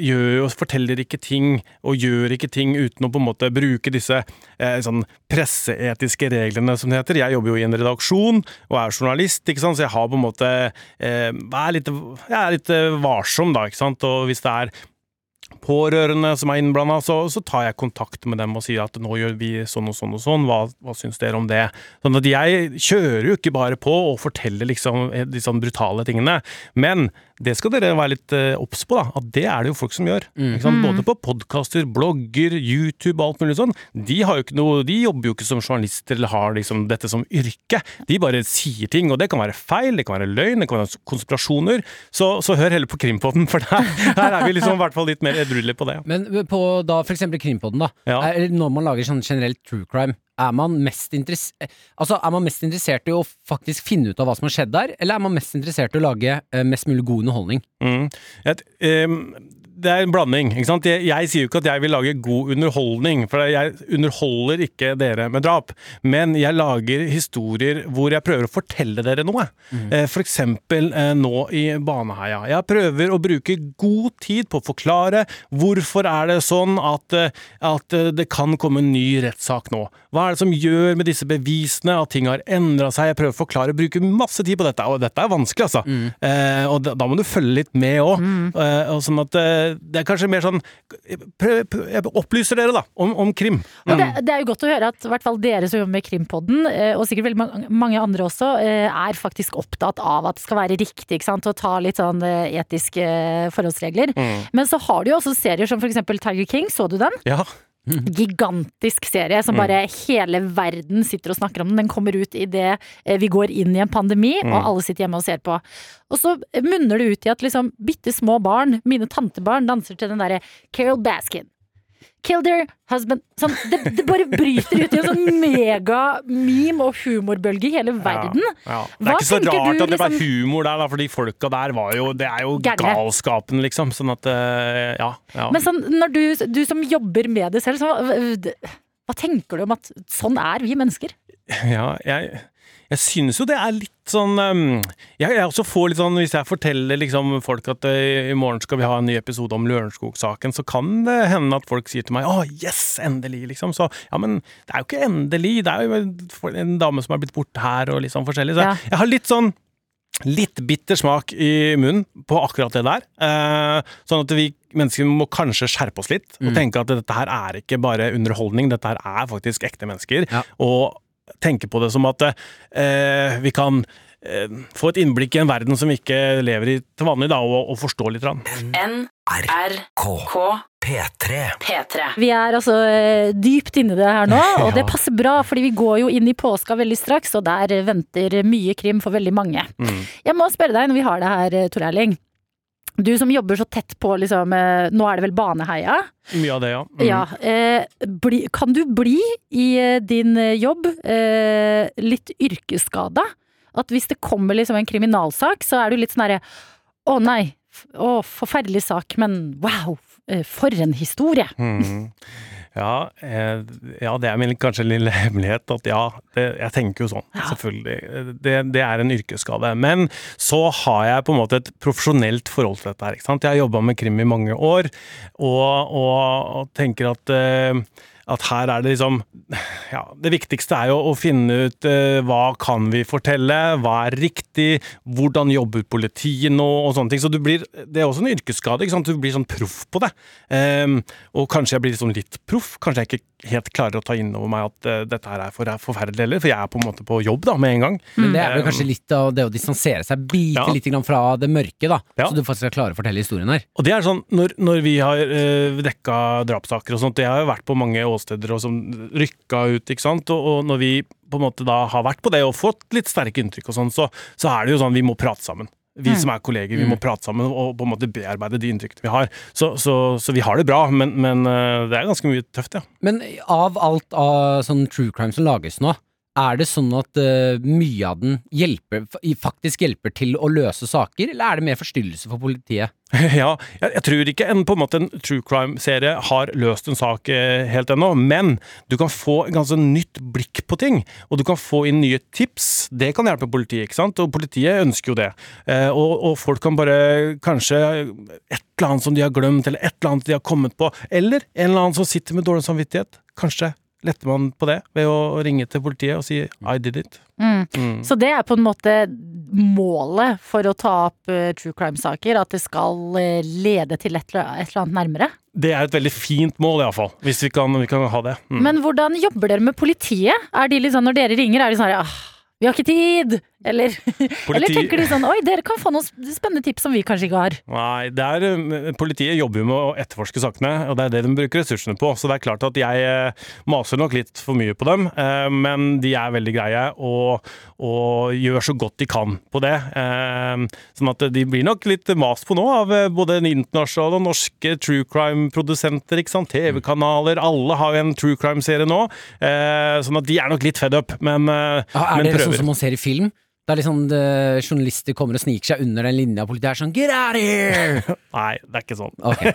Speaker 12: gjør forteller ikke ting, og gjør ikke ting uten å på en måte bruke disse sånn presseetiske reglene, som det heter. Jeg jobber jo i en redaksjon og er journalist, ikke sant? så jeg har på en måte eh, er litt, er litt eh, varsom, da. ikke sant? Og hvis det er pårørende som er innblanda, så, så tar jeg kontakt med dem og sier at nå gjør vi sånn og sånn og sånn, hva, hva syns dere om det? Sånn at jeg kjører jo ikke bare på og forteller liksom de sånn brutale tingene, men det skal dere være litt eh, obs på, da, at det er det jo folk som gjør. Sant?
Speaker 13: Mm.
Speaker 12: Både på podkaster, blogger, YouTube og alt mulig sånn. De, har jo ikke noe, de jobber jo ikke som journalister eller har liksom dette som yrke. De bare sier ting, og det kan være feil, det kan være løgn, det kan være konspirasjoner. Så, så hør heller på Krimpodden, for der, her er vi liksom i hvert fall litt mer edruelige på det.
Speaker 3: Men på da for eksempel Krimpodden, da. Er, når man lager sånn generelt true crime, er man, altså, er man mest interessert i å faktisk finne ut av hva som har skjedd der, eller er man mest interessert i å lage eh, mest mulig god underholdning?
Speaker 12: Mm. Et, ehm, det er en blanding. ikke sant? Jeg, jeg sier jo ikke at jeg vil lage god underholdning, for jeg underholder ikke dere med drap. Men jeg lager historier hvor jeg prøver å fortelle dere noe. Eh, For eksempel eh, nå i Baneheia. Jeg prøver å bruke god tid på å forklare hvorfor er det sånn at, eh, at eh, det kan komme en ny rettssak nå. Hva er det som gjør med disse bevisene at ting har endra seg? Jeg prøver å forklare, bruker masse tid på dette, og dette er vanskelig, altså. Eh, og da, da må du følge litt med òg. Eh, sånn at eh, det er kanskje mer sånn prøv, prøv, Jeg opplyser dere, da, om, om krim.
Speaker 2: Og det, det er jo godt å høre at i hvert fall dere som jobber med Krimpodden, eh, og sikkert veldig mange, mange andre også, eh, er faktisk opptatt av at det skal være riktig, ikke sant, og ta litt sånn eh, etiske forholdsregler.
Speaker 12: Mm.
Speaker 2: Men så har du jo også serier som for eksempel Tiger King, så du den?
Speaker 12: Ja.
Speaker 2: Gigantisk serie som
Speaker 12: Mm.
Speaker 2: bare hele verden sitter og snakker om den. Den kommer ut idet vi går inn i en pandemi,
Speaker 13: Mm.
Speaker 2: og alle sitter hjemme og ser på. Og så munner det ut i at liksom bitte små barn, mine tantebarn, danser til den derre Carol Baskin. Kill their husband sånn, det, det bare bryter ut i en sånn mega-meme- og humorbølge i hele verden.
Speaker 12: Ja, ja. Det
Speaker 2: Hva
Speaker 12: er ikke så rart
Speaker 2: du,
Speaker 12: at det ble
Speaker 2: liksom-
Speaker 12: humor der, da, for de folka der var jo Det er jo
Speaker 2: Gærne.
Speaker 12: galskapen, liksom. Sånn at eh, Ja. ja.
Speaker 2: Men sånn, når du, du som jobber med det selv, så, hva, hva tenker du om at sånn er vi mennesker?
Speaker 12: Ja, jeg, jeg synes jo det er litt sånn jeg, jeg også får litt sånn Hvis jeg forteller liksom folk at eh, i morgen skal vi ha en ny episode om Lørenskog-saken, så kan det hende at folk sier til meg 'Å, yes, endelig', liksom. Så ja, men det er jo ikke endelig. Det er jo en, dame som har blitt borte her, og litt sånn forskjellig. Så
Speaker 2: Ja.
Speaker 12: jeg har litt sånn Litt bitter smak i munnen på akkurat det der. Eh, sånn at vi mennesker må kanskje skjerpe oss litt og
Speaker 3: Mm.
Speaker 12: tenke at dette her er ikke bare underholdning, dette her er faktisk ekte mennesker. Og tenke på det som at eh, vi kan eh, få et innblikk i en verden som vi ikke lever i til vanlig, da, og, og forstå litt.
Speaker 5: NRK
Speaker 4: P3.
Speaker 5: P3.
Speaker 2: Vi er altså eh, dypt inni det her nå, *laughs* og
Speaker 12: Ja.
Speaker 2: det passer bra, fordi vi går jo inn i påska veldig straks, og der venter mye krim for veldig mange.
Speaker 12: Mm.
Speaker 2: Jeg må spørre deg når vi har det her, eh, Tor Erling. Du som jobber så tett på liksom, eh, Nå er det vel Baneheia?
Speaker 12: Mye av det, ja. Mm.
Speaker 2: Ja. Eh, bli, kan du bli i eh, din eh, jobb eh, litt yrkesskada? At hvis det kommer liksom en kriminalsak, så er du litt sånn herre Å nei, å, forferdelig sak, men wow, for en historie!
Speaker 12: Mhm. Ja, eh, ja, det er min kanskje en lille hemmelighet at ja, det, jeg tenker jo sånn, selvfølgelig. Det, det er en yrkesskade. Men så har jeg på en måte et profesjonelt forhold til dette her. Jeg har jobba med krim i mange år, og, og, og tenker at eh, at her er det liksom Ja, det viktigste er jo å finne ut eh, hva kan vi fortelle, hva er riktig, hvordan jobber politiet nå, og sånne ting. Så du blir, det er også en yrkesskade, ikke sant. Du blir sånn proff på det. Um, og kanskje jeg blir sånn litt proff. Kanskje jeg ikke helt klarer å ta inn over meg at uh, dette her er for, forferdelig heller, for jeg er på en måte på jobb da, med en gang.
Speaker 3: Men det er vel
Speaker 12: Ehm,
Speaker 3: kanskje litt av det å distansere seg, bite
Speaker 12: Ja.
Speaker 3: litt grann fra det mørke, da.
Speaker 12: Ja.
Speaker 3: Så du faktisk skal klare å fortelle historien her.
Speaker 12: Og det er sånn, når, når vi har uh, dekka drapssaker og sånt, det har jo vært på mange åsteder og som rykka ut, ikke sant, og, og når vi på en måte da har vært på det og fått litt sterke inntrykk og sånn, så, så er det jo sånn vi må prate sammen. Vi
Speaker 2: Mm.
Speaker 12: som er kolleger, vi
Speaker 3: Mm.
Speaker 12: må prate sammen og på en måte bearbeide de inntrykkene vi har. Så, så, så vi har det bra, men, men eh, det er ganske mye tøft, ja.
Speaker 3: Men av alt av sånn true crime som lages nå, er det sånn at uh, mye av den hjelper, faktisk hjelper til å løse saker, eller er det mer forstyrrelse for politiet? *laughs*
Speaker 12: Ja, jeg, jeg tror ikke en, på en måte en true crime-serie har løst en sak eh, helt ennå, men du kan få et ganske nytt blikk på ting, og du kan få inn nye tips. Det kan hjelpe politiet, ikke sant? Og politiet ønsker jo det. Eh, og, og folk kan bare kanskje et eller annet som de har glemt, eller et eller annet de har kommet på, eller en eller annen som sitter med dårlig samvittighet. Kanskje letter man på det ved å ringe til politiet og si 'I did it'.
Speaker 2: Mm.
Speaker 12: Mm.
Speaker 2: Så det er på en måte målet for å ta opp eh, true crime-saker, at det skal eh, lede til et, eller- et eller annet nærmere.
Speaker 12: Det er et veldig fint mål, iallfall. Hvis vi kan, vi kan ha det. Mm.
Speaker 2: Men hvordan jobber dere med politiet? Er de liksom, når dere ringer, er de sånn ah, vi har ikke tid! Eller, eller tenker de sånn oi, dere kan få noen spennende tips som vi kanskje ikke har.
Speaker 12: Nei, det er, eh, politiet jobber jo med å etterforske sakene, og det er det de bruker ressursene på. Så det er klart at jeg eh, maser nok litt for mye på dem, eh, men de er veldig greie og, og gjør så godt de kan på det. Eh, Sånn at de blir nok litt mast på nå av både den internasjonale og norske true crime-produsenter, ikke sant. TV-kanaler, alle har jo en true crime-serie nå. eh, Sånn at de er nok litt fed up, men,
Speaker 3: Ja, er
Speaker 12: men
Speaker 3: det sånn som man ser i film? Der liksom det, journalister kommer og sniker seg under den linja, og politiet er sånn 'get out here'! *laughs*
Speaker 12: Nei, det er ikke sånn.
Speaker 3: Okay.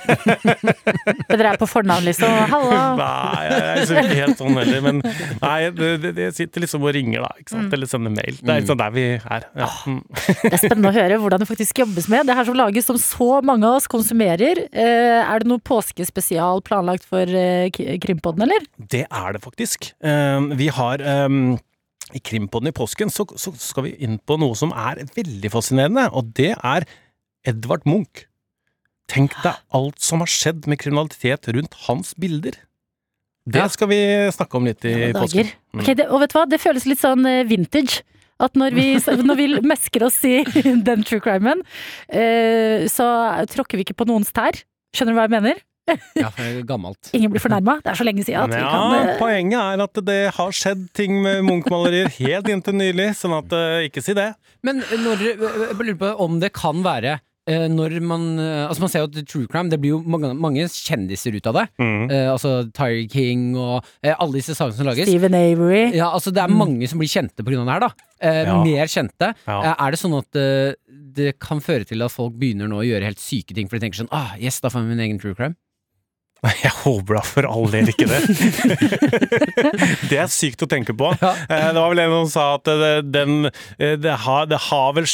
Speaker 3: *laughs*
Speaker 2: Dere er på fornavn, liksom. Halla! *laughs*
Speaker 12: Nei, jeg er liksom ikke helt sånn heller. Men nei, det, det, det sitter liksom og ringer, da. Ikke sant? Eller sender mail. Det er liksom der vi er. Ja. Mm.
Speaker 2: Det er spennende å høre hvordan det faktisk jobbes med. Det her som lages som så mange av oss konsumerer. Eh, er det noe påskespesial planlagt for eh, Krimpodden, eller?
Speaker 12: Det er det faktisk. Eh, vi har eh, I Krimpodden i påsken så, så skal vi inn på noe som er veldig fascinerende, og det er Edvard Munch. Tenk deg alt som har skjedd med kriminalitet rundt hans bilder. Det skal vi snakke om litt i
Speaker 2: ja,
Speaker 12: påsken. Mm.
Speaker 2: Okay, det, og vet du hva, det føles litt sånn eh, vintage. At når vi, *laughs* når vi mesker oss i *laughs* den true crimen, eh, så tråkker vi ikke på noens tær. Skjønner du hva jeg mener?
Speaker 3: Ja, gammelt.
Speaker 2: Ingen blir fornærma. Det er så lenge siden at vi
Speaker 12: Ja,
Speaker 2: kan eh,
Speaker 12: poenget er at det har skjedd ting med Munch-malerier helt inntil nylig, sånn at eh, ikke si det.
Speaker 3: Men når, jeg lurer på om det kan være eh, når man eh, Altså Man ser jo at true crime Det blir jo mange, mange kjendiser ut av det.
Speaker 12: Mm.
Speaker 3: Eh, altså Tyre King og eh, alle disse sangene som lages.
Speaker 2: Steven Avery.
Speaker 3: Ja, altså Det er mange som blir kjente pga. det her. da eh,
Speaker 12: Ja.
Speaker 3: Mer kjente.
Speaker 12: Ja.
Speaker 3: Eh, er det sånn at eh, det kan føre til at folk begynner nå å gjøre helt syke ting for de tenker sånn Ah, yes, da får jeg min egen true crime.
Speaker 12: Jeg håper da for all del ikke det. *laughs* det er sykt å tenke på.
Speaker 3: Ja.
Speaker 12: Eh, Det var vel en som sa at det, den, eh, det, har, det har vel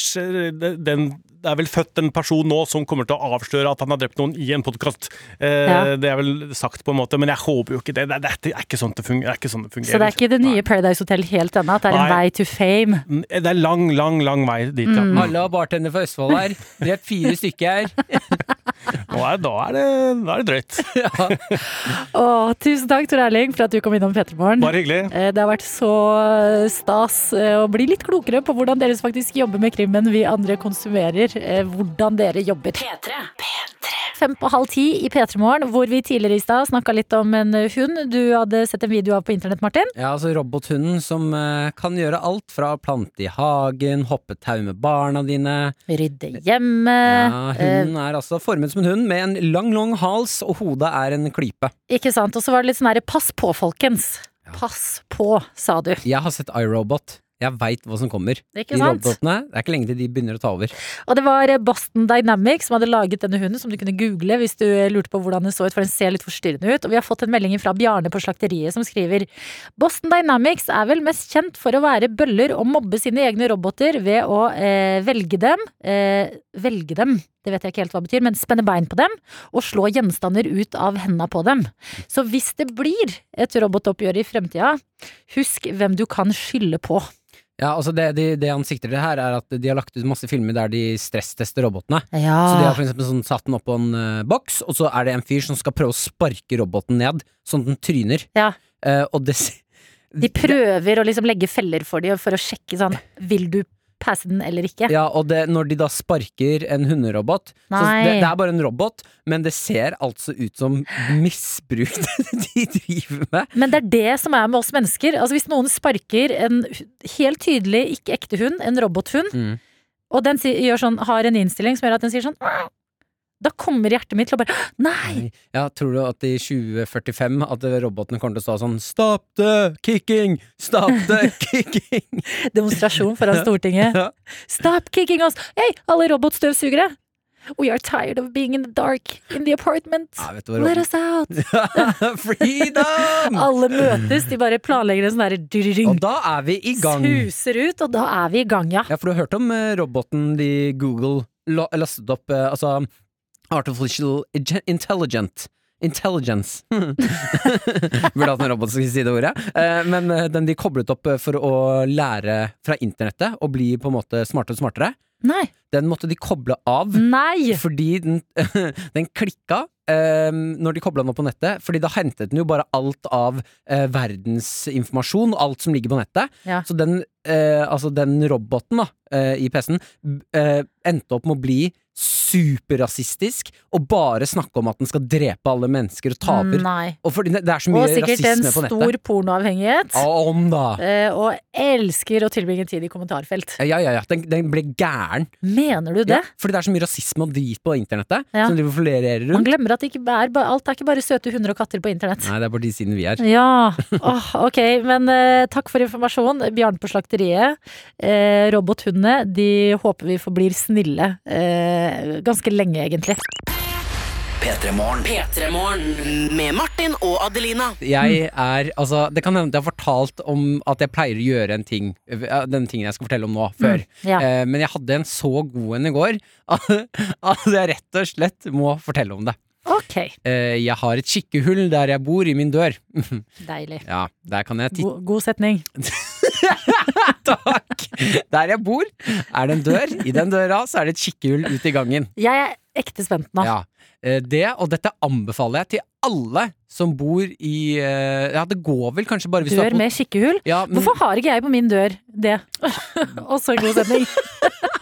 Speaker 12: den det er vel født en person nå som kommer til å avsløre at han har drept noen i en podkast. Eh,
Speaker 2: Ja.
Speaker 12: Det er vel sagt på en måte, men jeg håper jo ikke det. Det, er, det er ikke sånn det fungerer. Det er ikke sånn det fungerer.
Speaker 2: Så det er ikke det nye Paradise Hotel helt ennå, at det er en vei to fame.
Speaker 12: Det er lang, lang, lang vei dit, ja.
Speaker 2: Mm.
Speaker 3: Alle har bartender fra Østfold her. Drept fire stykker her. *laughs*
Speaker 12: Nå er, da, er det, da er det drøyt. *laughs*
Speaker 2: Åh, tusen takk, Tor Erling, for at du kom innom P3morgen.
Speaker 12: Bare hyggelig.
Speaker 2: Eh, Det har vært så eh, stas eh, å bli litt klokere på hvordan dere faktisk jobber med krimmen vi andre konsumerer. Hvordan dere jobber. Fem på halv ti i P3 Morgen, hvor vi tidligere i stad snakka litt om en eh, hund du hadde sett en video av på internett, Martin.
Speaker 3: Ja, altså robothunden som eh, kan gjøre alt fra plante i hagen, hoppe tau med barna dine.
Speaker 2: Rydde hjemme.
Speaker 3: Ja, hunden er altså formet som en hund med en lang, lang hals, og hodet er en klype.
Speaker 2: Ikke sant. Og så var det litt sånn herre pass på, folkens. Pass på, sa du.
Speaker 3: Jeg har sett iRobot. Jeg veit hva som kommer.
Speaker 2: Ikke
Speaker 3: De
Speaker 2: sant?
Speaker 3: robotene, Det er ikke lenge til de begynner å ta over.
Speaker 2: Og det var Boston Dynamics som hadde laget denne hunden, som du kunne google hvis du lurte på hvordan den så ut, for den ser litt forstyrrende ut. Og vi har fått en melding fra Bjarne på slakteriet som skriver Boston Dynamics er vel mest kjent for å være bøller og mobbe sine egne roboter ved å eh, velge dem eh, Velge dem, det vet jeg ikke helt hva det betyr, men spenne bein på dem og slå gjenstander ut av hendene på dem. Så hvis det blir et robotoppgjør i fremtida, husk hvem du kan skylde på.
Speaker 3: Ja, altså det, de, det han sikter til her, er at de har lagt ut masse filmer der de stresstester robotene.
Speaker 2: Ja.
Speaker 3: Så de har for eksempel sånn, satt den opp på en uh, boks, og så er det en fyr som skal prøve å sparke roboten ned, sånn at den tryner.
Speaker 2: Ja.
Speaker 3: Uh, og det
Speaker 2: De prøver å liksom legge feller for dem for å sjekke sånn Vil du passe den eller ikke?
Speaker 3: Ja, og det, når de da sparker en hunderobot så det, det er bare en robot, men det ser altså ut som misbruk *laughs* de driver med.
Speaker 2: Men det er det som er med oss mennesker. Altså Hvis noen sparker en helt tydelig ikke ekte hund, en robothund,
Speaker 3: Mm.
Speaker 2: og den si- sånn, har en innstilling som gjør at den sier sånn Da kommer hjertet mitt til å bare Nei!
Speaker 3: Ja, tror du at i 2045 at robotene kommer til å stå sånn Stop the kicking! Stop the *laughs* kicking!
Speaker 2: Demonstrasjon foran Stortinget.
Speaker 3: Ja.
Speaker 2: Stop kicking us! Hei, alle robotstøvsugere! We are tired of being in the dark in the apartment.
Speaker 3: Ja,
Speaker 2: Let us out! *laughs*
Speaker 3: Freedom!
Speaker 2: Alle møtes, de bare planlegger en sånn derre
Speaker 3: Og da er vi i gang.
Speaker 2: Suser ut, og da er vi i gang, ja.
Speaker 3: Ja, for du har hørt om eh, roboten de Google lastet opp, eh, altså Artificial Intelligent. Intelligence. *laughs* Burde hatt en robot som skulle si det ordet. Eh, men eh, den de koblet opp eh, for å lære fra internettet og bli på en måte smartere og smartere,
Speaker 2: Nei.
Speaker 3: den måtte de koble av.
Speaker 2: Nei!
Speaker 3: Fordi den, *laughs* den klikka når de kobla den opp på nettet. Fordi da hentet den jo bare alt av eh, verdensinformasjon, alt som ligger på nettet.
Speaker 2: Ja.
Speaker 3: Så den, altså den roboten da, i PC-en endte opp med å bli superrasistisk og bare snakke om at den skal drepe alle mennesker og taper.
Speaker 2: Nei.
Speaker 3: Og for, det er så mye
Speaker 2: Og sikkert en stor pornoavhengighet.
Speaker 3: Om da!
Speaker 2: Eh, og elsker å tilbringe tid i kommentarfelt.
Speaker 3: Ja, ja, ja. Den, den ble gæren.
Speaker 2: Mener du det?
Speaker 3: Ja, fordi det er så mye rasisme og drit på internettet
Speaker 2: Ja.
Speaker 3: som driver og rundt.
Speaker 2: Man glemmer at er, alt er ikke bare søte hunder og katter på internett.
Speaker 3: Nei, det er på de siden vi er.
Speaker 2: Ja, Oh, ok, men uh, takk for informasjon. Bjarne på slakteriet. Uh, robothundene, de håper vi forblir snille eh, ganske lenge, egentlig.
Speaker 4: P3morgen.
Speaker 5: P3morgen med Martin og Adelina.
Speaker 3: Jeg er, altså Det kan hende at jeg har fortalt om at jeg pleier å gjøre en ting eh, Den tingen jeg skal fortelle om nå, før.
Speaker 2: Mm, ja.
Speaker 3: Eh, men jeg hadde en så god en i går *laughs* at, at jeg rett og slett må fortelle om det.
Speaker 2: Ok,
Speaker 3: Eh, jeg har et kikkehull der jeg bor, i min dør. *laughs*
Speaker 2: deilig.
Speaker 3: ja, der kan jeg titte
Speaker 2: God, god setning. *laughs* *laughs*
Speaker 3: Takk! Der jeg bor, er det en dør. I den døra så er det et kikkehull ut i gangen.
Speaker 2: Jeg er ekte spent nå.
Speaker 3: Ja. Eh, Det, og dette anbefaler jeg til alle som bor i eh, Ja, det går vel kanskje bare hvis du
Speaker 2: Dør med kikkehull?
Speaker 3: ja, men
Speaker 2: Hvorfor har ikke jeg på min dør det? *laughs* Også en god setning.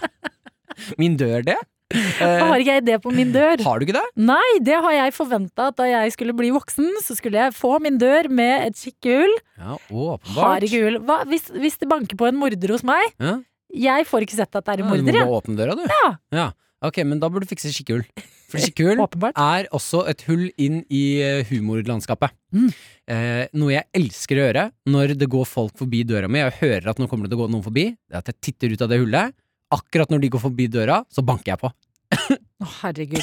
Speaker 2: *laughs*
Speaker 3: Min dør det?
Speaker 2: Hvorfor har
Speaker 3: Eh,
Speaker 2: ikke jeg det på min dør?
Speaker 3: har du ikke det?
Speaker 2: Nei, det har jeg forventa at da jeg skulle bli voksen, så skulle jeg få min dør med et kikkehull.
Speaker 3: Ja,
Speaker 2: Har
Speaker 3: åpenbart.
Speaker 2: ikke hull. Hva, hvis, hvis det banker på en morder hos meg,
Speaker 3: Ja.
Speaker 2: jeg får ikke sett at det er en
Speaker 3: Ja, du må
Speaker 2: morder.
Speaker 3: åpne døra, du.
Speaker 2: Ja.
Speaker 3: Ja. Ok, men da burde du fikse kikkehull. For kikkehull *laughs* er også et hull inn i eh, humorlandskapet.
Speaker 2: Mm.
Speaker 3: Eh, noe jeg elsker å gjøre når det går folk forbi døra mi, jeg hører at nå kommer det til å gå noen forbi, det er at jeg titter ut av det hullet. Akkurat når de går forbi døra, så banker jeg på.
Speaker 2: Å, herregud.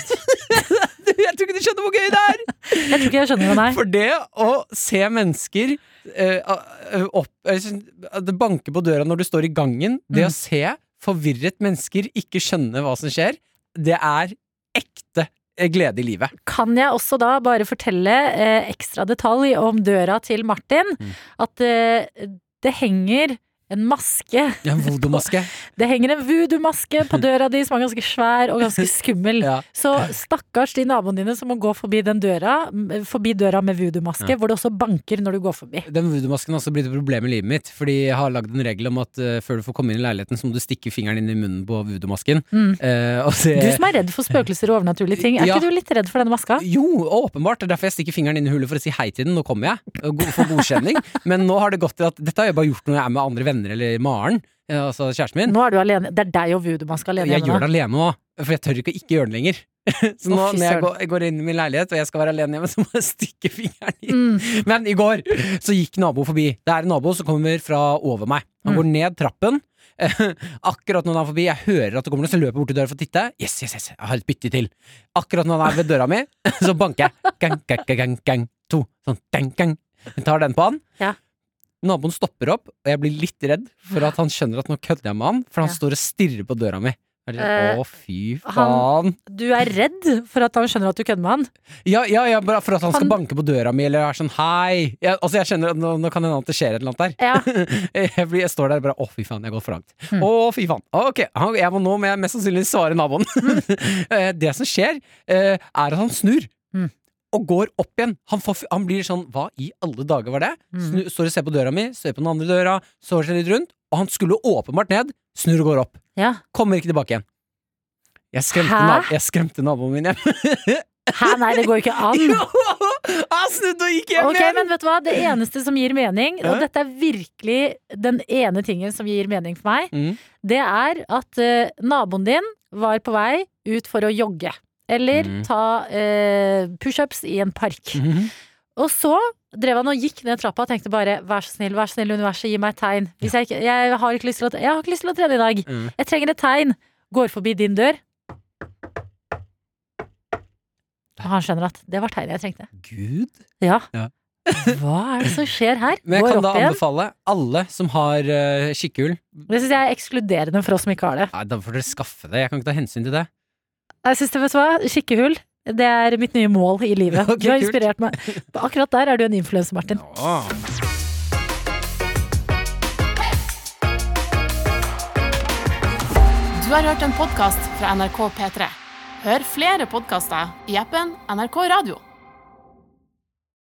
Speaker 2: *laughs*
Speaker 3: jeg tror ikke du skjønner hvor gøy det er!
Speaker 2: Jeg tror ikke jeg skjønner det, nei.
Speaker 3: For det å se mennesker uh, opp uh, Det banker på døra når du står i gangen. Det
Speaker 2: Mm.
Speaker 3: å se forvirret mennesker ikke skjønne hva som skjer, det er ekte glede i livet.
Speaker 2: Kan jeg også da bare fortelle eh, ekstra detalj om døra til Martin?
Speaker 3: Mm.
Speaker 2: At eh, det henger en maske.
Speaker 3: En voodoo-maske. *laughs*
Speaker 2: Det henger en voodoo-maske på døra di som er ganske svær og ganske skummel. *laughs*
Speaker 3: Ja.
Speaker 2: Så stakkars de naboene dine som må gå forbi den døra, forbi døra med voodoo-maske,
Speaker 3: Ja.
Speaker 2: hvor det også banker når du går forbi.
Speaker 3: Den voodoo-masken har også blitt et problem i livet mitt. Fordi jeg har lagd en regel om at uh, før du får komme inn i leiligheten, så må du stikke fingeren inn i munnen på voodoo-masken.
Speaker 2: Mm.
Speaker 3: Uh,
Speaker 2: Du som er redd for spøkelser og overnaturlige ting, er
Speaker 3: Ja.
Speaker 2: ikke du litt redd for denne maska?
Speaker 3: Jo, åpenbart. Det er derfor jeg stikker fingeren inn i hullet for å si hei til den. Nå kommer jeg. For godkjenning. Men nå har det gått til at dette har jeg bare gjort når jeg er med andre venner eller Maren. eh, Altså kjæresten min.
Speaker 2: Nå er du alene. Det er deg og voodoo-maska alene
Speaker 3: Jeg gjør det alene òg, for jeg tør ikke å ikke gjøre det lenger. *laughs* Så nå når jeg går, jeg går inn i min leilighet og jeg skal være alene hjemme, *laughs* så må jeg stikke fingeren inn.
Speaker 2: Mm.
Speaker 3: Men i går så gikk nabo forbi. Det er en nabo som kommer fra over meg. Han
Speaker 2: Mm.
Speaker 3: går ned trappen. *laughs* Akkurat når han er forbi, jeg hører at det kommer noe, så løper jeg bort til døra for å titte. Yes, yes, yes, jeg har et bytte til. Akkurat når han er ved døra mi, så banker jeg. Gang, gang, gang, gang, gang. To. Sånn, gang, gang. Jeg tar den på han.
Speaker 2: Ja.
Speaker 3: Naboen stopper opp, og jeg blir litt redd for at han skjønner at nå kødder jeg med han, for han
Speaker 2: Ja.
Speaker 3: står og stirrer på døra mi. Jeg er
Speaker 2: Eh,
Speaker 3: Å, fy
Speaker 2: han-
Speaker 3: faen.
Speaker 2: Du er redd for at han skjønner at du kødder med han?
Speaker 3: Ja, ja, ja, for at han skal banke på døra mi, eller er sånn hei. Jeg, altså, jeg kjenner at nå, nå kan det hende at det skjer et eller annet der.
Speaker 2: Ja. *laughs*
Speaker 3: jeg, jeg står der og bare å, fy faen, jeg har gått for langt.
Speaker 2: Mm.
Speaker 3: Å, fy faen. Ok, jeg må nå må jeg mest sannsynlig svare naboen. *laughs* Eh, det som skjer, eh, er at han snur. Og går opp igjen. Han, får, han blir sånn Hva i alle dager var det?
Speaker 2: Mm.
Speaker 3: Snu, står og ser på døra mi, ser på den andre døra, står seg litt rundt. Og han skulle åpenbart ned, snur og går opp.
Speaker 2: Ja.
Speaker 3: Kommer ikke tilbake igjen. Jeg skremte, nab jeg skremte naboen min hjem. *laughs*
Speaker 2: Hæ, nei, det går ikke an. *laughs*
Speaker 3: Jo! Han snudde og gikk hjem
Speaker 2: Ok,
Speaker 3: igjen!
Speaker 2: men vet du hva? Det eneste som gir mening, og dette er virkelig den ene tingen som gir mening for meg,
Speaker 3: Mm.
Speaker 2: det er at uh, naboen din var på vei ut for å jogge. Eller
Speaker 3: Mm.
Speaker 2: ta eh, pushups i en park.
Speaker 3: Mhm.
Speaker 2: Og så drev han og gikk ned trappa og tenkte bare vær så snill, vær så snill, universet, gi meg et tegn. Hvis jeg, ikke, jeg, har ikke lyst til å, jeg har ikke lyst til å trene i dag.
Speaker 3: Mm.
Speaker 2: Jeg trenger et tegn. Går forbi din dør. Og han skjønner at det var tegnet jeg trengte.
Speaker 3: Gud.
Speaker 2: Ja.
Speaker 3: Ja. *laughs*
Speaker 2: Hva er det som skjer her?
Speaker 3: Men jeg
Speaker 2: Går
Speaker 3: kan da
Speaker 2: igjen.
Speaker 3: anbefale alle som har uh, kikkehull
Speaker 2: Det syns jeg er ekskluderende for oss som ikke har det.
Speaker 3: Nei, Da får dere skaffe det. Jeg kan ikke ta hensyn til det.
Speaker 2: Jeg syns det, vet du hva? Skikkehull. Det er mitt nye mål i livet. *laughs*
Speaker 3: Okay,
Speaker 2: du har
Speaker 3: kult.
Speaker 2: inspirert meg. Akkurat der er du en influenser, Martin.
Speaker 1: Du har hørt en podkast fra NRK P3. Hør flere podkaster i appen NRK Radio.